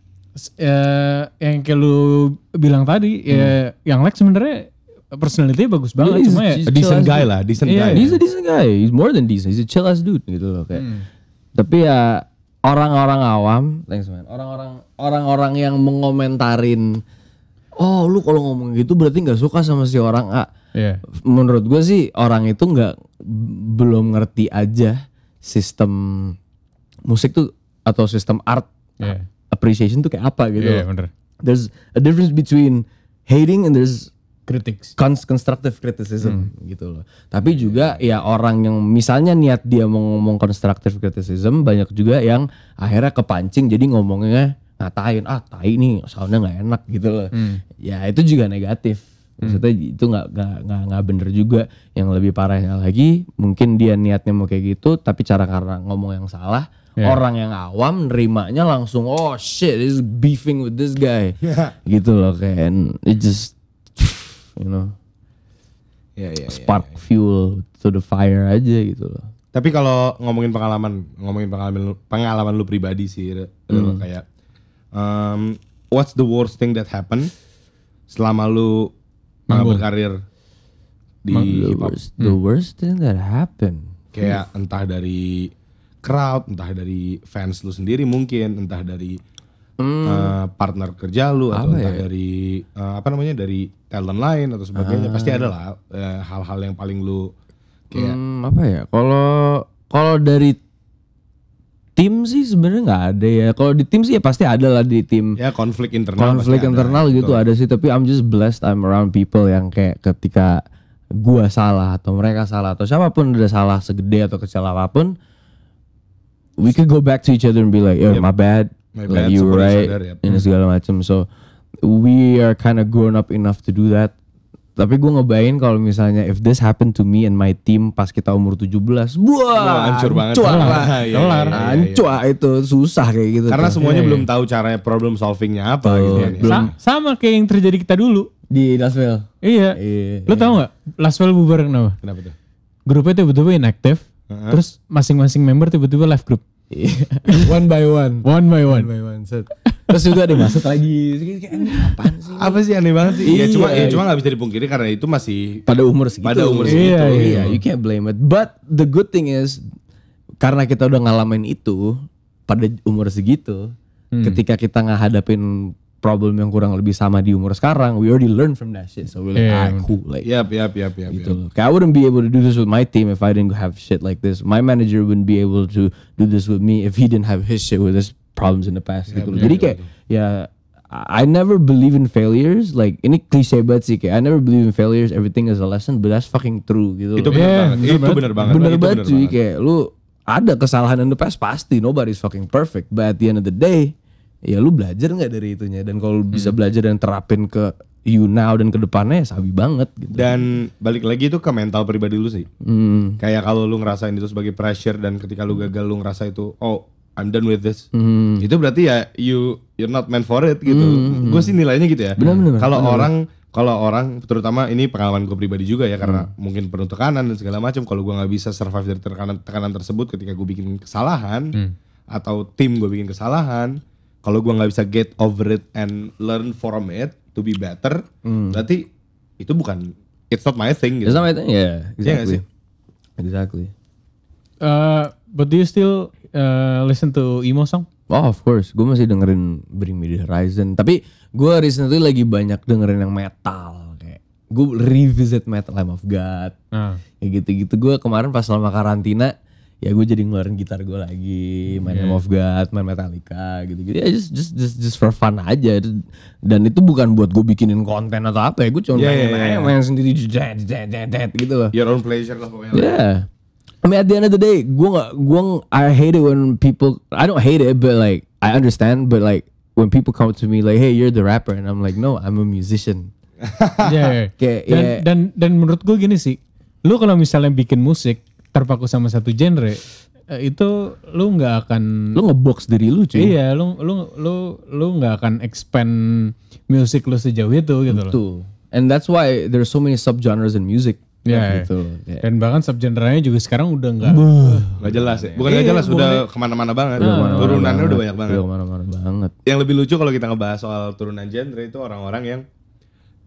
eh, yang kayak lu bilang tadi ya yang Lex sebenarnya personality bagus banget He's- cuma ya decent guy lah, decent Iya, guy. He's a decent guy. He's more than decent. He's a chill ass dude gitu loh kayak. Tapi ya orang-orang awam, thanks man. Orang-orang orang-orang yang mengomentarin, oh lu kalau ngomong gitu berarti nggak suka sama si orang A. Iya. Menurut gue sih orang itu nggak belum ngerti aja sistem musik tuh atau sistem art Iya. appreciation tuh kayak apa gitu. Iya loh. bener. There's a difference between hating and there's Critics. cons- constructive criticism gitu loh. Tapi juga ya orang yang misalnya niat dia mau ngomong constructive criticism banyak juga yang akhirnya kepancing jadi ngomongnya ngatain ah tai nih soundnya nggak enak gitu loh. Ya itu juga negatif. Maksudnya itu nggak nggak nggak bener juga. Yang lebih parahnya lagi mungkin dia niatnya mau kayak gitu tapi cara karena ngomong yang salah Yeah. orang yang awam nerimanya langsung oh shit this is beefing with this guy gitu loh kayak and it just you know Iya, iya, iya. spark fuel to the fire aja gitu loh. Tapi kalau ngomongin pengalaman, ngomongin pengalaman lu, pengalaman lu pribadi sih, lu kayak um, what's the worst thing that happened selama lu uh, berkarir di The hip hop? worst, the worst thing that happened. Kayak entah dari crowd, entah dari fans lu sendiri mungkin, entah dari uh, partner kerja lu atau entah dari uh, apa namanya dari talent lain atau sebagainya. Pasti ada lah uh, hal-hal yang paling lu kayak Hmm, apa ya? Kalau kalau dari tim sih sebenarnya nggak ada ya. Kalau di tim sih ya pasti ada lah di tim. ya konflik internal. Konflik pasti ada, internal gitu betul. ada sih. Tapi I'm just blessed I'm around people yang kayak ketika gua salah atau mereka salah atau siapa pun udah salah segede atau kecil apa pun, we could go back to each other and be like, yo, my bad, My like bad, you right, yep. ini segala macam. So we are kind of grown up enough to do that. Tapi gue ngebayangin kalau misalnya if this happened to me and my team pas kita umur 17, wah, Wah, hancur banget. hancur Kelar. lah. Iya, iya, Kelar. iya, iya. Hancur itu susah kayak gitu. Karena tuh. semuanya belum tahu caranya problem solvingnya apa gitu kan. ya. Sa- sama kayak yang terjadi kita dulu. di Nashville. Iya. Iya. Lu tahu nggak? Laswell bubar kenapa? Kenapa tuh? Grupnya tiba-tiba inactive. Terus masing-masing member tiba-tiba live group. One by one. One by one. by one set. Terus juga ada masuk lagi. Kayak ini apaan sih? Apa sih aneh banget sih? Ya Iya. cuma ya cuma nggak bisa dipungkiri karena itu masih Pada umur segitu. Pada umur segitu. Iya, iya. you can't blame it. But the good thing is karena kita udah ngalamin itu pada umur segitu, ketika kita ngehadapin problem yang kurang lebih sama di umur sekarang, we already learn from that shit. So we're like, Iya, ah, cool. Like, Yap, yap, yap, yap. gitu loh. Kayak I wouldn't be able to do this with my team if I didn't have shit like this. My manager wouldn't be able to do this with me if he didn't have his shit with his problems in the past gitu loh. Jadi kayak ya I I never believe in failures. Like ini cliche banget sih kayak I never believe in failures. Everything is a lesson, but that's fucking true gitu. Itu benar Iya, banget. Itu benar banget. bener Itu banget cuy kayak lu ada kesalahan in the past pasti nobody's fucking perfect but at the end of the day ya lu belajar nggak dari itunya dan kalau lu bisa belajar dan terapin ke you now dan ke depannya ya sabi banget gitu Dan balik lagi itu ke mental pribadi lu sih. hmm. Kayak kalau lu ngerasain itu sebagai pressure dan ketika lu gagal lu ngerasa itu oh I'm done with this. Hmm. Itu berarti ya you you're not meant for it gitu. Gue sih nilainya gitu ya. Kalau orang kalau orang terutama ini pengalaman gue pribadi juga ya karena Hmm. mungkin penuh tekanan dan segala macam. Kalau gue nggak bisa survive dari tekanan tekanan tersebut ketika gue bikin kesalahan Hmm. atau tim gue bikin kesalahan, kalau gue nggak bisa get over it and learn from it to be better, berarti itu bukan it's not my thing gitu. It's not my thing. Yeah, Iya exactly. sih? Exactly. Uh, but do you still uh, listen to emo song? Oh of course, gue masih dengerin Bring Me The Horizon. Tapi gue recently lagi banyak dengerin yang metal kayak gue revisit Metal Lamb of God. Nah. Kayak gitu-gitu gue kemarin pas selama karantina ya gue jadi ngeluarin gitar gue lagi main Lamb of God, main Metallica gitu-gitu. Ya just just just just for fun aja. Dan itu bukan buat gue bikinin konten atau apa ya. Gue cuma Iya, pengen iya, aja iya. main sendiri jet jet jet jet gitu loh. Your own pleasure lah pokoknya. Yeah. I mean at the end of the day, gue gak, gue I hate it when people, I don't hate it, but like I understand, but like when people come to me like, hey, you're the rapper, and I'm like, no, I'm a musician. Iya, iya. Kayak, dan, ya. dan dan menurut gue gini sih, lu kalau misalnya bikin musik terpaku sama satu genre, eh, itu lu nggak akan Lu ngebox diri lu cuy. iya, lu lu lu lu nggak akan expand musik lu sejauh itu gitu loh. Tuh. And that's why there's so many subgenres in music. Ya, gitu loh. Kayak, Dan bahkan subgenre-nya juga sekarang udah nggak Gak jelas ya. Bukan gak Iya, jelas, bukan udah ke mana-mana banget. ke mana-mana Turunannya udah banget. banyak banget. Udah ke mana-mana banget. Yang lebih lucu kalau kita ngebahas soal turunan genre itu orang-orang yang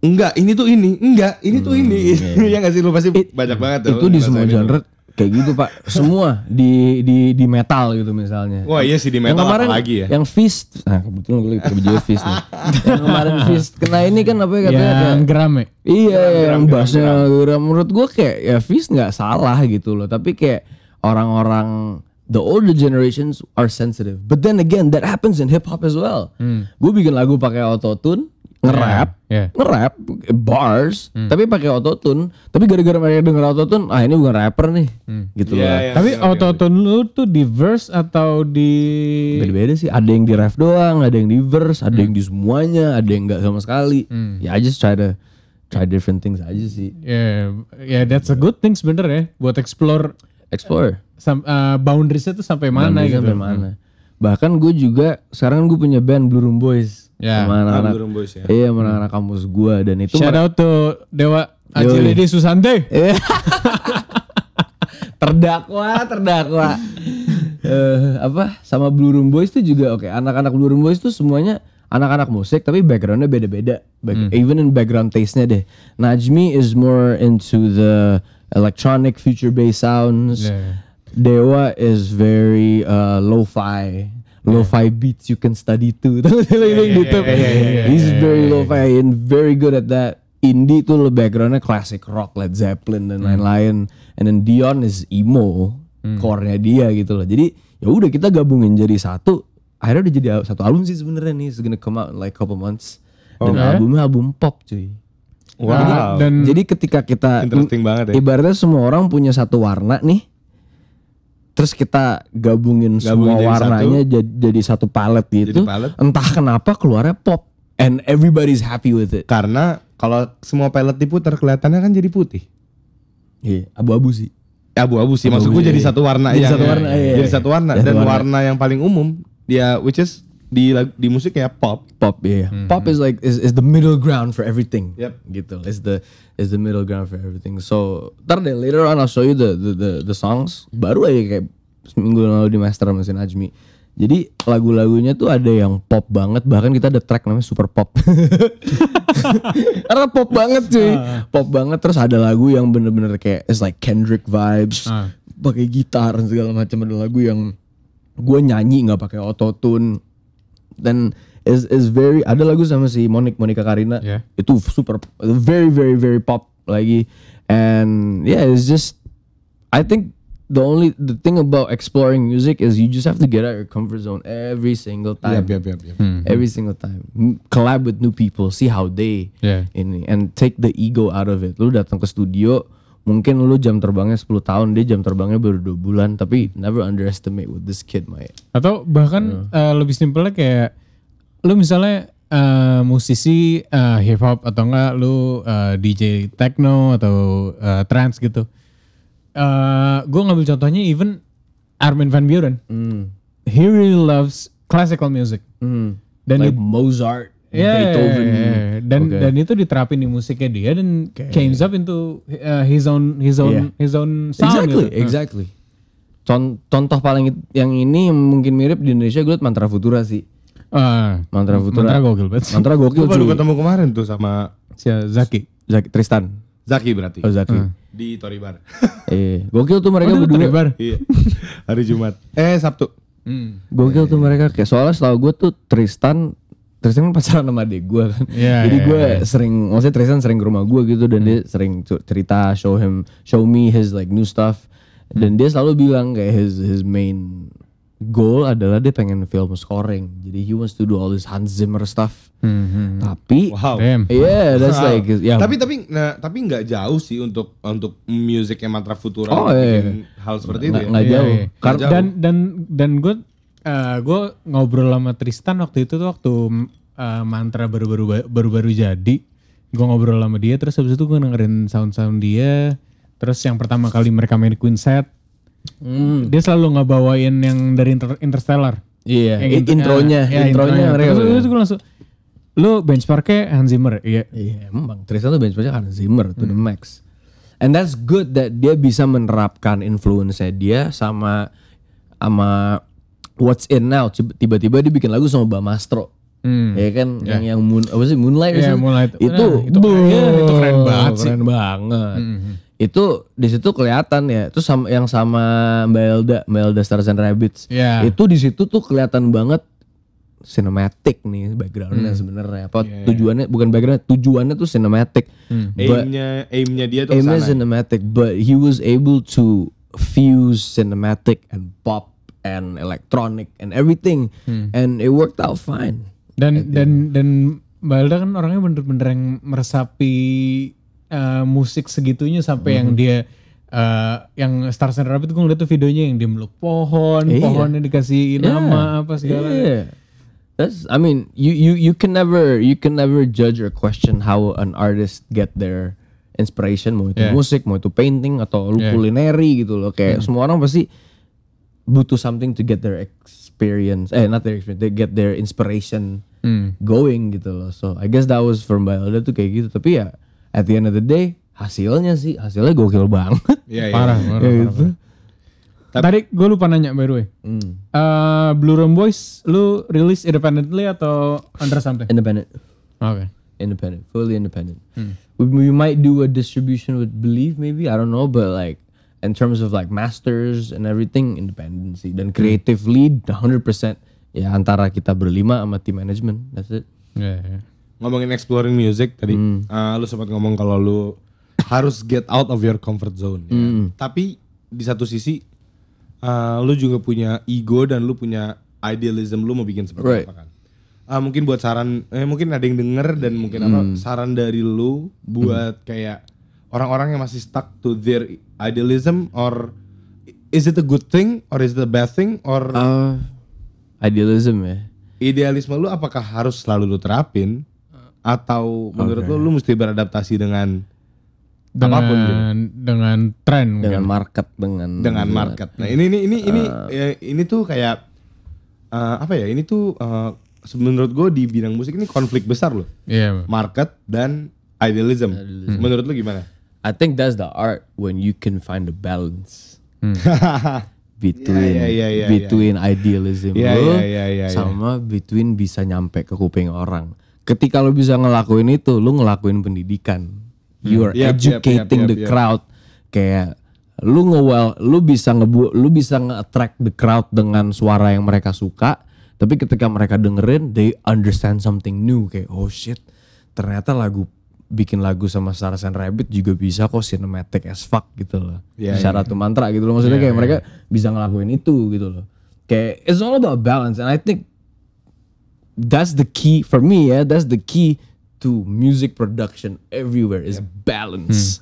enggak ini tuh ini, enggak ini tuh ini. ya gak sih lu pasti banyak banget tuh. itu di semua genre kayak gitu pak. Semua di di di metal gitu misalnya. Wah iya sih di yang metal kemarin apalagi ya. yang fist. Nah kebetulan gue lagi baju fist nih. Yang kemarin fist. Kena ini kan apa ya katanya yang kayak geram ya. iya yang bassnya geram. menurut gue kayak ya fist nggak salah gitu loh. Tapi kayak orang-orang the older generations are sensitive. But then again that happens in hip hop as well. Gue bikin lagu pakai autotune nge-rap. Ya. nge-rap bars tapi pakai autotune. Tapi gara-gara mereka denger autotune ah ini bukan rapper nih. Gitu Iya, loh. iya, Tapi ngerti, ngerti. autotune lu tuh di verse atau di beda-beda sih. Ada yang di ref doang ada yang di verse ada yang di semuanya ada yang nggak sama sekali. Ya I just try to try different things aja sih. Ya ya that's a good thing sebenernya buat explore explore. sam, uh, boundariesnya tuh sampai mana Boundary gitu. sampai mana. Bahkan gue juga sekarang gue punya band Blue Room Boys Ya. sama anak-anak Blue Room Boys ya. iya sama anak-anak kampus gue dan itu Shout out to Dewa Ajilidi Susante. Iya. terdakwa terdakwa eh apa sama Blue Room Boys itu juga oke anak-anak Blue Room Boys itu semuanya anak-anak musik tapi backgroundnya beda-beda Back- even in background taste-nya deh Najmi is more into the electronic future based sounds Yeah. Dewa is very uh, lo-fi lo-fi beats you can study too. Gitu. he's very lo-fi and very good at that. Indie tuh lo backgroundnya classic rock Led Zeppelin dan lain-lain. And then Dion is emo core-nya dia gitu loh. Jadi ya udah kita gabungin jadi satu. Akhirnya udah jadi satu album sih sebenarnya nih. It's gonna come out in like couple months. Dan Oke. albumnya album pop cuy. Wow. Dan jadi ketika kita Interesting banget ya. ibaratnya semua orang punya satu warna nih terus kita gabungin, semua Gabungin jadi warnanya jadi, jadi satu palet gitu Jadi palet. entah kenapa keluarnya pop and everybody's happy with it Karena kalau semua pellet diputar kelihatannya kan jadi putih. iya abu-abu sih Abu-abu sih, maksud Abu-abu gue sih, jadi iya. satu warna Jadi yang satu warna, iya, jadi iya. satu warna Satu dan warna. warna yang paling umum dia which is di di musiknya pop. pop iya pop is like is, is the middle ground for everything. Yep. gitu is the is the middle ground for everything. So ntar deh later on I'll show you the the the, the songs. Baru aja kayak seminggu lalu di master sama si Najmi. Jadi lagu-lagunya tuh ada yang pop banget. Bahkan kita ada track namanya super pop. Karena pop banget cuy. Pop banget. Terus ada lagu yang bener-bener kayak it's like Kendrick vibes. Ah. pakai gitar segala macam. Ada lagu yang gue nyanyi nggak pakai autotune dan is is very ada lagu sama si Monik Monica Karina Yeah. itu super very very very pop lagi and yeah it's just I think the only the thing about exploring music is you just have to get out your comfort zone every single time Yap, yap, yap, yap. every single time M- collab with new people see how they Yeah. ini and take the ego out of it lu datang ke studio mungkin lu jam terbangnya 10 tahun dia jam terbangnya baru dua bulan tapi never underestimate with this kid Maya Atau bahkan eh, lebih simpelnya kayak lu misalnya eh, musisi eh, hip hop atau enggak lu eh, DJ techno atau eh, trance gitu. Eh gue ngambil contohnya even Armin van Buuren. Hmm. He really loves classical music. Hmm. Dan like Mozart, Yeah, Beethoven. dan Oke. dan itu diterapin di musiknya dia dan comes up into uh, his own his own Yeah. his own sound exactly, gitu. exactly. Con- contoh paling yang ini yang mungkin mirip di Indonesia gue liat Mantra Futura sih. Ah, Mantra Futura. mantra gokil banget. Mantra gokil Gue baru ketemu kemarin tuh sama Si Zaki. Zaki, Tristan. Zaki berarti Oh Zaki. di Toribar. Eh, gokil tuh mereka Oh, berdua. Toribar. iya. Hari Jumat. Eh Sabtu. Hmm. Gokil tuh mereka kayak soalnya setahu gue tuh Tristan Tristan kan pacaran sama adik gue kan. Iya, Jadi iya, gue sering maksudnya Tristan sering ke rumah gue gitu dan dia sering cerita show him show me his like new stuff. Dan dia selalu bilang kayak his his main goal adalah dia pengen film scoring. Jadi he wants to do all this Hans Zimmer stuff. Hmm, Tapi Wow. Damn. yeah, that's Wow. like ya Tapi tapi nah, tapi nggak jauh sih untuk untuk musiknya Mantra Futura Oh, iya. bikin hal seperti itu. nggak ya. Iya, jauh. iya. Kar- jauh. Dan dan dan gue gue ngobrol sama Tristan waktu itu tuh waktu uh, mantra baru-baru baru-baru jadi. Gue ngobrol sama dia terus habis itu gue dengerin sound-sound dia. Terus yang pertama kali mereka main Queen set, Hmm. dia selalu ngebawain yang dari Inter- Interstellar. Iya, intro- intronya, ya, intronya mereka. Terus, terus gue langsung, lu benchmarknya Hans Zimmer, iya. Iya, emang Tristan tuh benchmarknya Hans Zimmer to the Hmm. max. and that's good that dia bisa menerapkan influence dia sama sama what's in now tiba-tiba dia bikin lagu sama Bamastro Hmm. ya kan yang yang moon apa sih Moonlight sih? Moonlight. itu Nah, itu keren- boh, itu keren banget sih. keren banget Mhm. itu di situ kelihatan ya itu sama yang sama Mbak Elda Mbak Elda Stars and Rabbits Iya. itu di situ tuh kelihatan banget cinematic nih backgroundnya Hmm. sebenarnya apa Iya, tujuannya bukan background tujuannya tuh cinematic Hmm. Aimnya, aimnya dia tuh aimnya ke sana. cinematic but he was able to fuse cinematic and pop and electronic and everything Hmm. and it worked out fine Dan dan dan Mbak Elda kan orangnya bener-bener yang meresapi eh, musik segitunya sampai yang Mhm. dia eh, yang Stars and Rabbit gue ngeliat tuh videonya yang dia meluk pohon, Iya. pohonnya dikasih nama apa segala. Yeah. That's I mean you you you can never you can never judge or question how an artist get their inspiration mau itu Yeah. musik mau itu painting atau lu Yeah. culinary gitu loh kayak semua orang pasti butuh something to get their experience eh not their experience they get their inspiration Hmm. going gitu loh so I guess that was from Mbak Elda tuh kayak gitu tapi ya at the end of the day hasilnya sih hasilnya gokil banget Iya, iya. Parah, parah, Kayak parah, gitu. Tadi gue lupa nanya by the way. Hmm. Eh, Blue Room Boys lu rilis independently atau under something? independent Oke. independent, fully independent. We, we might do a distribution with Believe, maybe I don't know, but like in terms of like masters and everything, independency dan creative lead, 100% ya antara kita berlima sama tim management. That's it. Iya, iya. Ngomongin exploring music tadi, Hmm. eh, lu sempat ngomong kalau lu harus get out of your comfort zone. ya. Hmm. Tapi di satu sisi, eh, lu juga punya ego dan lu punya idealism lu mau bikin seperti Right. apa kan? Ah, mungkin buat saran, eh, mungkin ada yang denger dan mungkin apa Hmm. saran dari lu buat kayak orang-orang yang masih stuck to their idealism or is it a good thing or is it a bad thing or Uh, idealism ya. idealisme lu apakah harus selalu lu terapin atau menurut lu lu mesti beradaptasi dengan Dengan apa pun gitu? dengan tren Dengan mungkin. market, dengan dengan market. Nah, ini ini ini ini ya, ini tuh kayak eh, apa ya? Ini tuh se- menurut gue di bidang musik ini konflik besar loh. Iya. Market dan idealism. Menurut lu gimana? I think that's the art when you can find the balance between Ya, ya, ya, ya, between idealism lo sama between bisa nyampe ke kuping orang. Ketika lo bisa ngelakuin itu, lo ngelakuin pendidikan. You are yap, educating yap, the yap, yap. crowd. Kayak lu nge lu bisa ngebu lu bisa nge-attract the crowd dengan suara yang mereka suka, tapi ketika mereka dengerin they understand something new kayak oh shit, ternyata lagu bikin lagu sama Stars and Rabbit juga bisa kok cinematic as fuck gitu loh. Iya, Syarat tuh mantra gitu loh maksudnya kayak mereka bisa ngelakuin itu gitu loh. Kayak it's all about balance and I think that's the key for me ya, that's the key to music production everywhere is balance.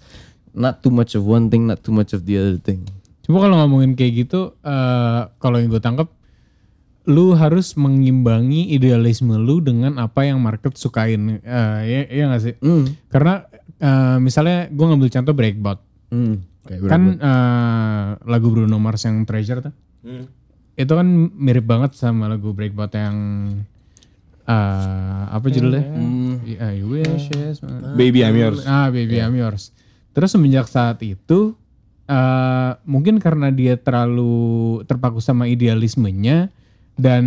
Not too much of one thing, not too much of the other thing. Coba kalau ngomongin kayak gitu, eh kalau yang gue tangkap, lu harus mengimbangi idealisme lu dengan apa yang market sukain. Eh ya, iya gak sih? Karena eh, misalnya gue ngambil contoh Breakbot. Hmm. Kayak Kan eh, lagu Bruno Mars yang Treasure tuh. Itu kan mirip banget sama lagu Breakbot yang eh, apa judulnya? Yeah, I wish yes, Baby I'm yours. Ah, Baby I'm Yours. Terus semenjak saat itu eh mungkin karena dia terlalu terpaku sama idealismenya dan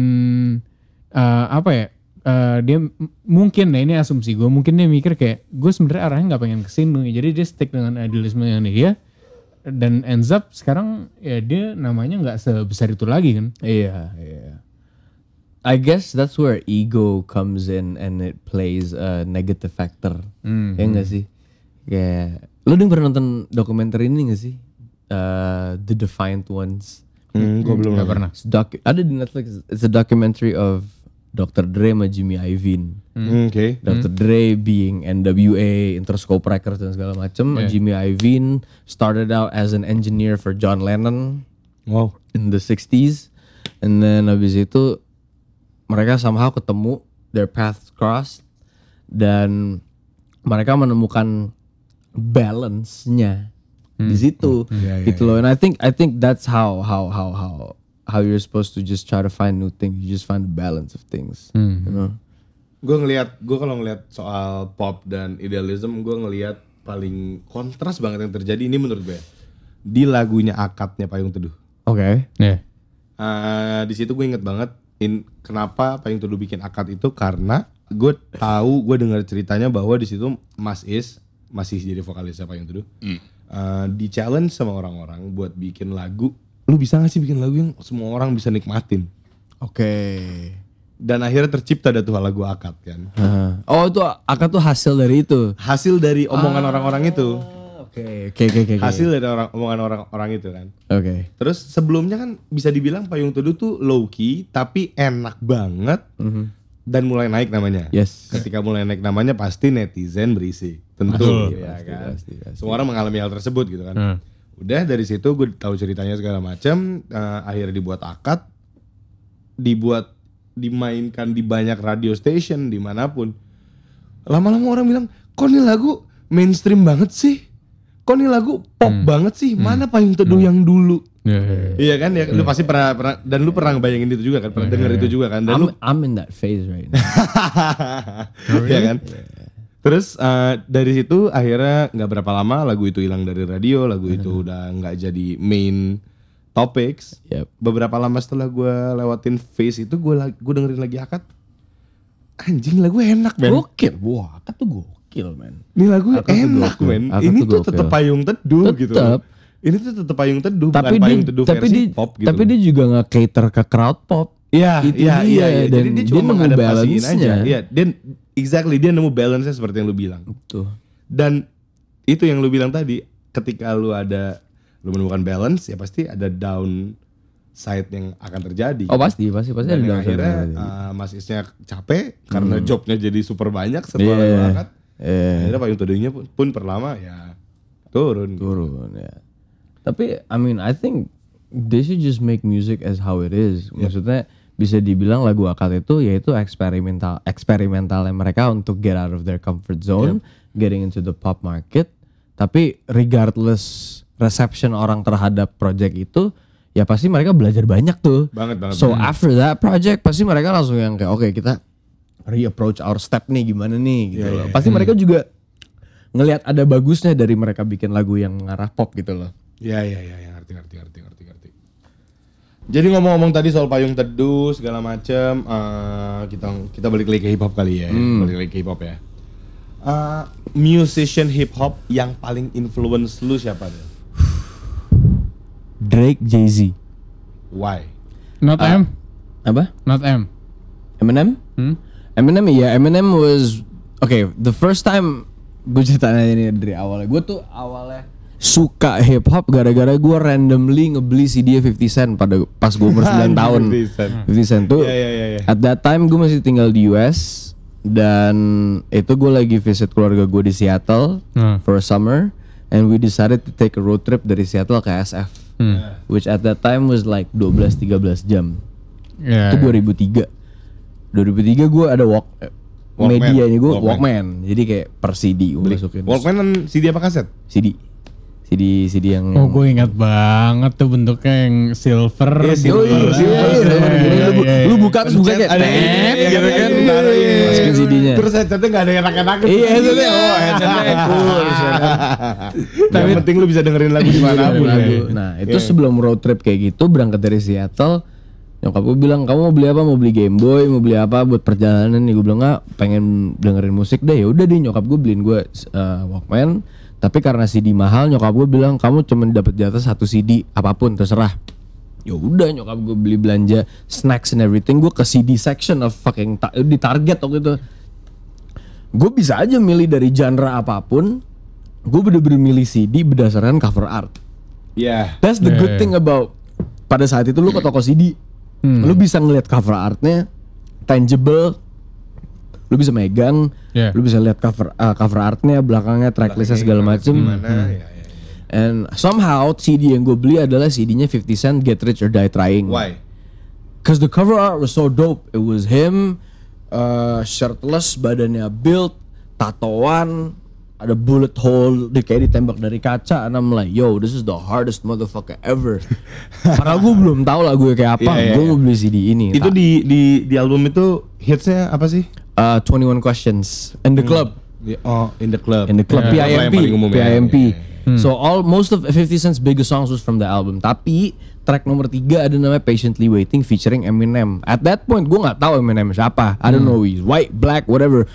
eh, apa ya? eh, dia mungkin nah ini asumsi gue mungkin dia mikir kayak gue sebenarnya arahnya nggak pengen ke sini jadi dia stick dengan idealisme yang dia dan ends up sekarang ya dia namanya nggak sebesar itu lagi kan Yeah, yeah. I guess that's where ego comes in and it plays a negative factor. Ya enggak sih? Kayak lu udah pernah nonton dokumenter ini gak sih? Uh, The Defiant Ones. Hmm, gue belum nggak pernah docu- ada di Netflix. It's a documentary of Dr. Dre sama Jimmy Iovine. Hmm, Oke. Dr. Dre being NWA, Interscope Records dan segala macam. Jimmy Iovine started out as an engineer for John Lennon Wow. in the 60s and then habis itu mereka somehow ketemu their paths crossed dan mereka menemukan balance-nya di situ. Gitu loh. and I think I think that's how how how how how you're supposed to just try to find new things. You just find the balance of things you know? Gue ngelihat, gue kalau ngelihat soal pop dan idealism, gue ngelihat paling kontras banget yang terjadi ini menurut gue di lagunya akadnya Payung Teduh. Oke. Ya. Eh, di situ gue inget banget in, kenapa Payung Teduh bikin akad itu karena gue tahu gue dengar ceritanya bahwa di situ Mas Is masih jadi vokalisnya Payung Teduh eh, di challenge sama orang-orang buat bikin lagu lu bisa gak sih bikin lagu yang semua orang bisa nikmatin Oke. dan akhirnya tercipta dah tuh lagu akad kan Heeh. Oh itu akad tuh hasil dari itu. hasil dari omongan orang-orang itu Oke oke oke oke. hasil dari orang omongan orang-orang itu kan Oke. terus sebelumnya kan bisa dibilang Payung Teduh tuh low key tapi enak banget dan mulai naik namanya. Yes. ketika mulai naik namanya pasti netizen berisi tentu ya kan? pasti, pasti. semua orang mengalami hal tersebut gitu kan. Hmm. udah dari situ gue tahu ceritanya segala macam eh, akhirnya dibuat akad dibuat dimainkan di banyak radio station di mana pun. Lama-lama orang bilang kok ini lagu mainstream banget sih? Kok ini lagu pop banget sih? Mana payung teduh yang dulu Ya, ya, ya. Iya kan ya, lu pasti pernah, pernah dan lu pernah ngebayangin itu juga kan, pernah denger itu juga kan, dan lu I'm, I'm in that phase right now. Iya kan? Terus eh, dari situ akhirnya nggak berapa lama lagu itu hilang dari radio, lagu itu udah nggak jadi main topics. Yep. Beberapa lama setelah gue lewatin phase itu gue gue dengerin lagi akad. Anjing lagu enak men. Gokil. Wah, akad tuh gokil man. Ini lagu Akad enak men. Ini tuh tuh tetep payung teduh gitu. Tetep. Ini tuh tetep payung teduh, Tapi bukan dia, payung teduh tapi versi dia, pop gitu. tapi dia juga nggak cater ke crowd pop. Iya, iya, dia, iya, iya. dan Jadi dia dia cuma nemu mengadaptasiin aja. Iya, dia exactly dia nemu balance-nya seperti yang lu bilang. Tuh. Dan itu yang lu bilang tadi, ketika lu ada lu menemukan balance ya pasti ada down side yang akan terjadi. Oh pasti, pasti, pasti Dan ada yang akhirnya uh, Mas Isnya capek karena jobnya jadi super banyak setelah Iya. lagu akad. Iya. Akhirnya payung teduhnya pun, pun perlama ya turun. turun ya. Tapi I mean I think they should just make music as how it is. Maksudnya bisa dibilang lagu akad itu yaitu eksperimental eksperimentalnya mereka untuk get out of their comfort zone, getting into the pop market. Tapi regardless reception orang terhadap project itu, ya pasti mereka belajar banyak tuh. Banget banget. So after that project pasti mereka langsung yang kayak oke kita reapproach our step nih gimana nih gitu loh. Pasti mereka juga ngelihat ada bagusnya dari mereka bikin lagu yang mengarah pop gitu loh. Ya ya ya, ya ngerti ngerti ngerti ngerti ngerti. Jadi ngomong-ngomong tadi soal payung teduh segala macam, eh, kita kita balik lagi ke hip hop kali ya, balik lagi ke hip hop ya. Eh, musician hip hop yang paling influence lu siapa deh? Drake, Jay-Z. Why? Not M, Apa? not M. Eminem? Hmm? Eminem iya, Eminem was okay, the first time gue ceritain aja ini dari awalnya. Gue tuh awalnya suka hip hop gara-gara gue randomly ngebeli CD 50 Cent pada pas gue umur 9 tahun. 50 Cent. 50 Cent tuh. Iya, iya, iya, iya. At that time gue masih tinggal di US dan itu gue lagi visit keluarga gue di Seattle Hmm. for a summer and we decided to take a road trip dari Seattle ke SF. Hmm. Which at that time was like 12-13 jam. Ya. Itu 2003. 2003 gue ada walk eh, Walkman. medianya gue Walkman. Walkman. Jadi kayak per CD gue masukin. Walkman CD apa kaset? CD. CD CD yang Oh gue ingat banget tuh bentuknya yang silver. Iya, silver. Oh, iya, silver. iya, iya, Iya, iya, iya, lu, iya. lu buka terus buka kayak ada tet, ini, gitu kan. Masukin CD-nya. Terus headsetnya gak ada yang enak-enak. Iya, headsetnya. Oh, headsetnya cool. Tapi penting lu bisa dengerin lagu di mana pun. ya. Nah itu sebelum road trip kayak gitu berangkat dari Seattle nyokap gue bilang kamu mau beli apa mau beli Game Boy mau beli apa buat perjalanan nih gue bilang nggak pengen dengerin musik deh ya udah deh nyokap gue beliin gue uh, Walkman tapi karena CD mahal nyokap gue bilang kamu cuma dapat jatah satu CD apa pun terserah. Ya udah nyokap gue beli belanja snacks and everything gue ke CD section of fucking ta- di Target waktu itu. Gue bisa aja milih dari genre apa pun gue bener-bener milih CD berdasarkan cover art. Iya. That's the good Yeah. thing about pada saat itu lu ke toko CD, lu bisa ngeliat cover artnya tangible, lu bisa megang, Yeah. lu bisa lihat cover uh, cover artnya, belakangnya tracklistnya segala macem. Gimana? Ya, ya, ya. And somehow CD yang gue beli adalah CD-nya 50 Cent Get Rich or Die Trying. Why? Cause the cover art was so dope. It was him, uh, shirtless, badannya built, tatoan, ada bullet hole, di kayak ditembak dari kaca. And I'm like, yo, this is the hardest motherfucker ever. Karena gue belum tahu lagu kayak apa. Iya, iya, gue iya. mau beli CD ini. Itu di di di album itu hitsnya apa sih? uh, 21 Questions and the Hmm. Club. Ya, Oh, in the club. in the club yang PIMP ya. PIMP Ya, ya. so all most of 50 Cent's biggest songs was from the album tapi track nomor tiga ada namanya Patiently Waiting featuring Eminem at that point gue nggak tahu Eminem siapa I don't know he's white black whatever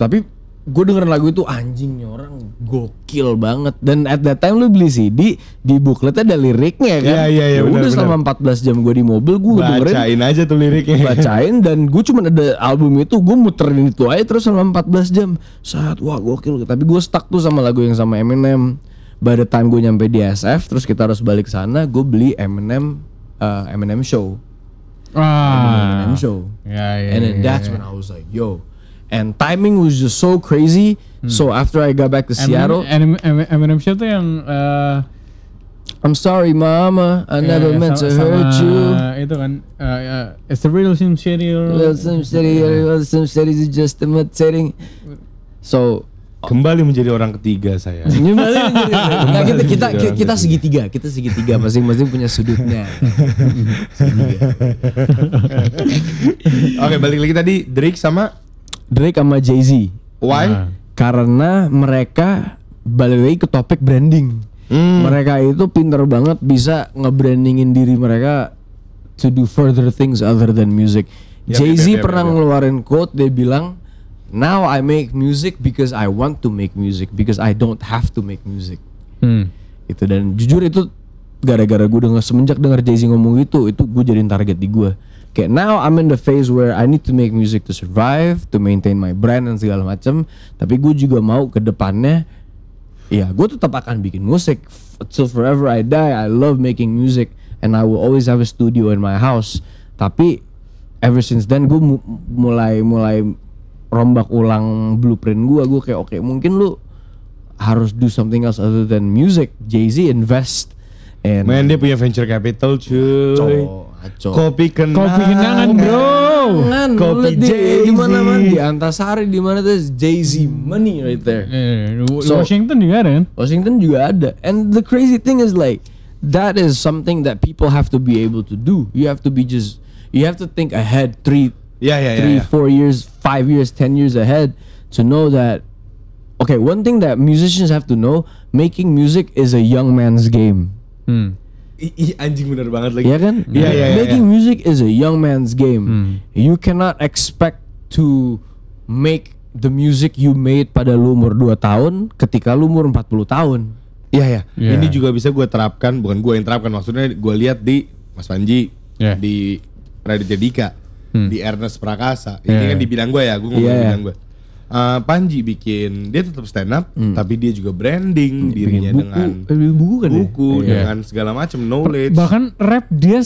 tapi gue dengerin lagu itu anjingnya orang gokil banget. Dan at that time lu beli CD di bookletnya ada liriknya kan? Iya, iya, iya, Ya benar, udah selama 14 jam gue di mobil gue dengerin. Bacain aja tuh liriknya. bacain dan gue cuma ada album itu gue muterin itu aja terus selama 14 jam. Saat wah gokil. Tapi gue stuck tuh sama lagu yang sama Eminem. By the time gue nyampe di SF terus kita harus balik sana gue beli Eminem uh, Eminem Show. Ah. Eminem Show. Ya, ya, and then ya, that's ya. when I was like yo and timing was just so crazy so after I got back to Seattle Eminem, Eminem, Eminem Show tuh yang eh, I'm sorry mama I never ya, meant to sama- hurt sama you Itu kan, eh, eh, it's the real Slim Shady. Well, some steady, well, some steady is just imitating. So Kembali menjadi orang ketiga saya. Gimana jadi? Nggak, kita kita orang kita segitiga, kita segitiga masing-masing punya sudutnya. Oke, balik lagi tadi Drake sama Drake sama Jay Z. Why? Nah. Karena mereka balik lagi ke topik branding. Hmm. Mereka itu pinter banget bisa nge-brandingin diri mereka to do further things other than music. Jay Z pernah ngeluarin quote dia bilang, "Now I make music because I want to make music because I don't have to make music." Hmm. Itu dan jujur itu gara-gara gue denger semenjak denger Jay Z ngomong itu, itu gue jadiin target di gue. Kayak now I'm in the phase where I need to make music to survive, to maintain my brand dan segala macam. Tapi gue juga mau ke depannya Iya, gue tetap akan bikin musik till forever I die. I love making music and I will always have a studio in my house. Tapi ever since then gue mu- mulai mulai rombak ulang blueprint gue. Gue kayak oke mungkin lu harus do something else other than music. Jay Z invest and Man dia punya venture capital cuy. Aco, aco. Kopi kenangan. Kopi kenangan, bro. Jangan, Kopi liat di, mana mana di Antasari di mana tuh Jay Z money right there. Wa- So- Washington juga ada kan? Washington juga ada. And the crazy thing is like that is something that people have to be able to do. You have to be just you have to think ahead three, ya ya. three, ya. four years, five years, ten years ahead to know that. Okay, one thing that musicians have to know: making music is a young man's game. Hmm. Ih, anjing bener banget lagi. Iya kan? Iya iya iya. Making music is a young man's game. You cannot expect to make the music you made pada lu umur 2 tahun ketika lu umur 40 tahun. Iya ya. Iya. Ini juga bisa gue terapkan, bukan gue yang terapkan, maksudnya gue lihat di Mas Panji, Iya. di Raditya Dika, Hmm. di Ernest Prakasa. Ini Iya. kan dibilang gue ya, gue ngomong Iya, iya. bilang gue. Eh, Panji bikin dia tetap stand up, tapi dia juga branding dirinya buku, dengan eh, buku kan ya? buku, Iya. dengan segala macam knowledge. Bahkan rap dia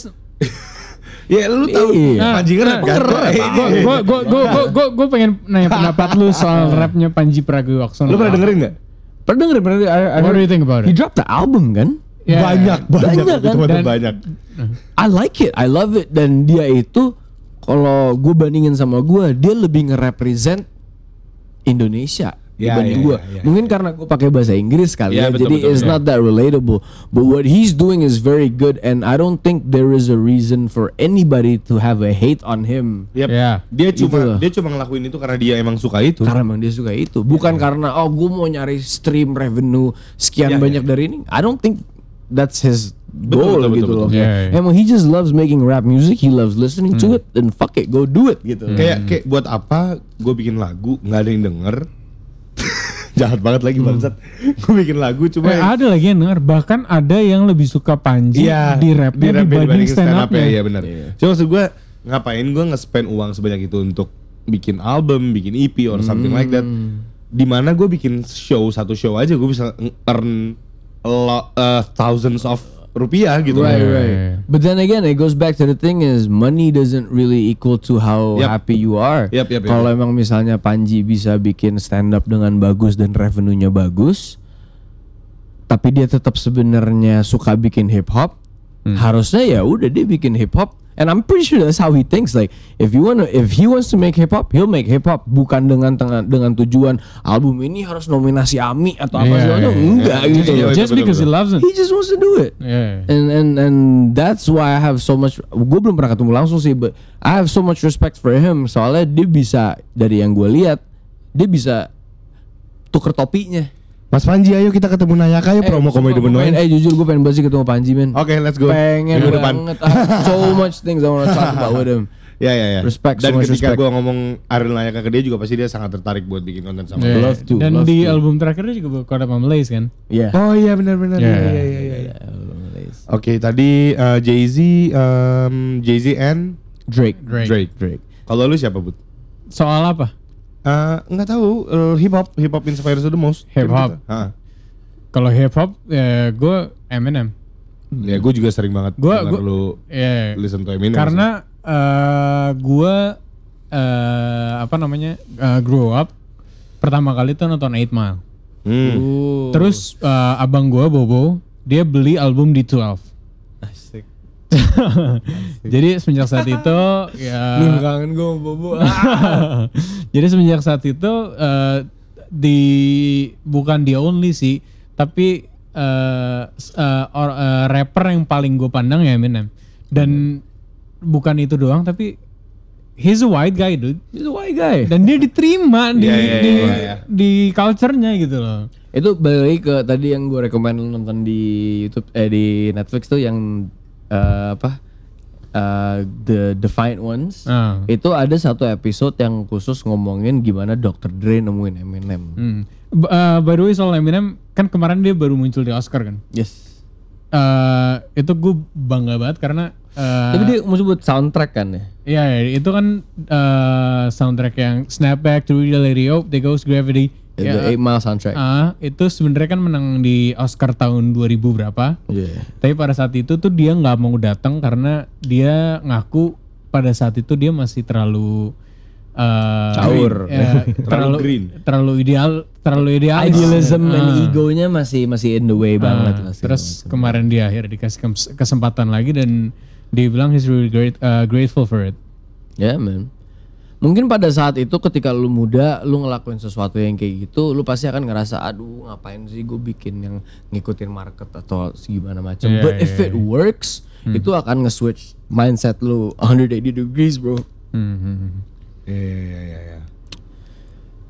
ya lu tahu Iya. Panji ngerap kan? Ngerap, gua gua gua gua gua gua, gua pengen nanya pendapat lu soal rapnya Panji Pragiwaksono. Lu pernah dengerin nggak? Pernah denger, pernah. I- I What do you think about He it? dropped the album kan? Ya, Banyak, banyak, Banyak, kan? Dan- banyak. I like it, I love it. Dan dia itu kalau gue bandingin sama gue, dia lebih nge-represent Indonesia Ya, dibanding ya, gue. ya, ya, Mungkin karena gue pakai bahasa Inggris kali Ya, ya, betul, jadi betul, it's ya. not that relatable. But what he's doing is very good, and I don't think there is a reason for anybody to have a hate on him. Yap. Ya. Dia Gitu cuma loh. dia cuma ngelakuin itu karena dia emang suka itu. Karena emang dia suka itu, bukan karena oh gue mau nyari stream revenue sekian Ya, banyak dari ini. I don't think that's his Betul, goal betul, gitu betul, loh. betul. Ya, ya. Emang he just loves making rap music, he loves listening to it, and fuck it, go do it gitu. Kayak kayak buat apa gue bikin lagu nggak ada yang denger. Jahat banget lagi bangsat. Gue bikin lagu cuma Eh, ada lagi yang denger, bahkan ada yang lebih suka Panji Iya, di rapnya rap dibanding stand up ya, iya benar. Cuma maksud gue ngapain gue nge-spend uang sebanyak itu untuk bikin album, bikin EP or something like that. Hmm. Di mana gue bikin show satu show aja gue bisa earn a lot, uh, thousands of rupiah gitu. Right, Yeah, right. But then again, it goes back to the thing is money doesn't really equal to how Yep. happy you are. Yep, yep, yep, Kalau yep. emang misalnya Panji bisa bikin stand up dengan bagus dan revenue-nya bagus, tapi dia tetap sebenarnya suka bikin hip hop, harusnya ya udah dia bikin hip hop. And I'm pretty sure that's how he thinks. Like if you wanna, if he wants to make hip hop, he'll make hip hop. Bukan dengan dengan, dengan tujuan album ini harus nominasi AMI atau apa Yeah, segala yeah. Enggak Yeah, gitu. yeah. Just because he loves it. He just wants to do it. Yeah. And and and that's why I have so much. Gue belum pernah ketemu langsung sih, but I have so much respect for him. Soalnya dia bisa dari yang gue lihat, dia bisa tuker topinya. Mas Panji ayo kita ketemu Nayaka ya promo sumpah, komedi benua. Eh jujur gue pengen banget sih ketemu Panji men. Oke, let's go. Pengen Minggu depan. banget. So much things I wanna talk about with him. Ya ya ya. Respect, Dan so much ketika gue ngomong Ariel Nayaka ke dia juga pasti dia sangat tertarik buat bikin konten sama Yeah. Love to, Dan love di to. album terakhirnya juga Up on Lace kan? Iya. Oh iya benar-benar. Ya. Iya iya iya. iya. Oke, tadi uh, Jay-Z um, Jay-Z and Drake. Drake. Drake. Drake. Kalau lu siapa, Bud? Soal apa? Uh, nggak tahu uh, hip hop hip hop inspires the most Hip hop. Kalau hip hop ya gue Eminem. ya gue juga sering banget Gua- denger gua- lu Ya. listen to Eminem Karena eh gue eh, apa namanya eh, grow up pertama kali tuh nonton 8 Mile. Hmm. Uh. Terus eh, abang gue Bobo dia beli album di 12. Jadi semenjak saat itu ya Lu kangen gue sama Bobo. Jadi semenjak saat itu eh, di bukan the only sih, tapi eh, s- eh, or- eh, rapper yang paling gue pandang ya Eminem. Dan bukan itu doang, tapi he's a white guy, dude. He's a white guy. Dan dia diterima di Iya, iya, di, iya, iya. di culture-nya gitu loh. Itu balik ke tadi yang gue rekomend nonton di YouTube eh di Netflix tuh yang eh, apa? Eh, the Defiant Ones. Ah. Itu ada satu episode yang khusus ngomongin gimana Dr. Dre nemuin Eminem. Hmm. B- eh, by the way soal Eminem, kan kemarin dia baru muncul di Oscar kan. Yes. Eh, itu gue bangga banget karena eh, Tapi dia mau sebut soundtrack kan ya? Iya, iya, itu kan eh, soundtrack yang Snapback, To Real Radio, The Ghost Gravity. The Ya, Eight Mile soundtrack. ah, itu sebenarnya kan menang di Oscar tahun 2000 berapa. Iya. Tapi pada saat itu tuh dia nggak mau datang karena dia ngaku pada saat itu dia masih terlalu eh, Caur. ya, terlalu green. terlalu ideal, terlalu idealis. Idealism and Ah. egonya masih masih in the way banget Ah, lah. terus kemarin dia akhirnya dikasih kes- kesempatan lagi dan dia bilang he's really great, uh, grateful for it. Ya man. Mungkin pada saat itu ketika lu muda, lu ngelakuin sesuatu yang kayak gitu, lu pasti akan ngerasa, aduh ngapain sih gue bikin yang ngikutin market atau segimana macam. Iya, But if iya, it works, itu akan nge-switch mindset lu 180 degrees bro. Hmm, hmm, hmm. Iya iya iya iya.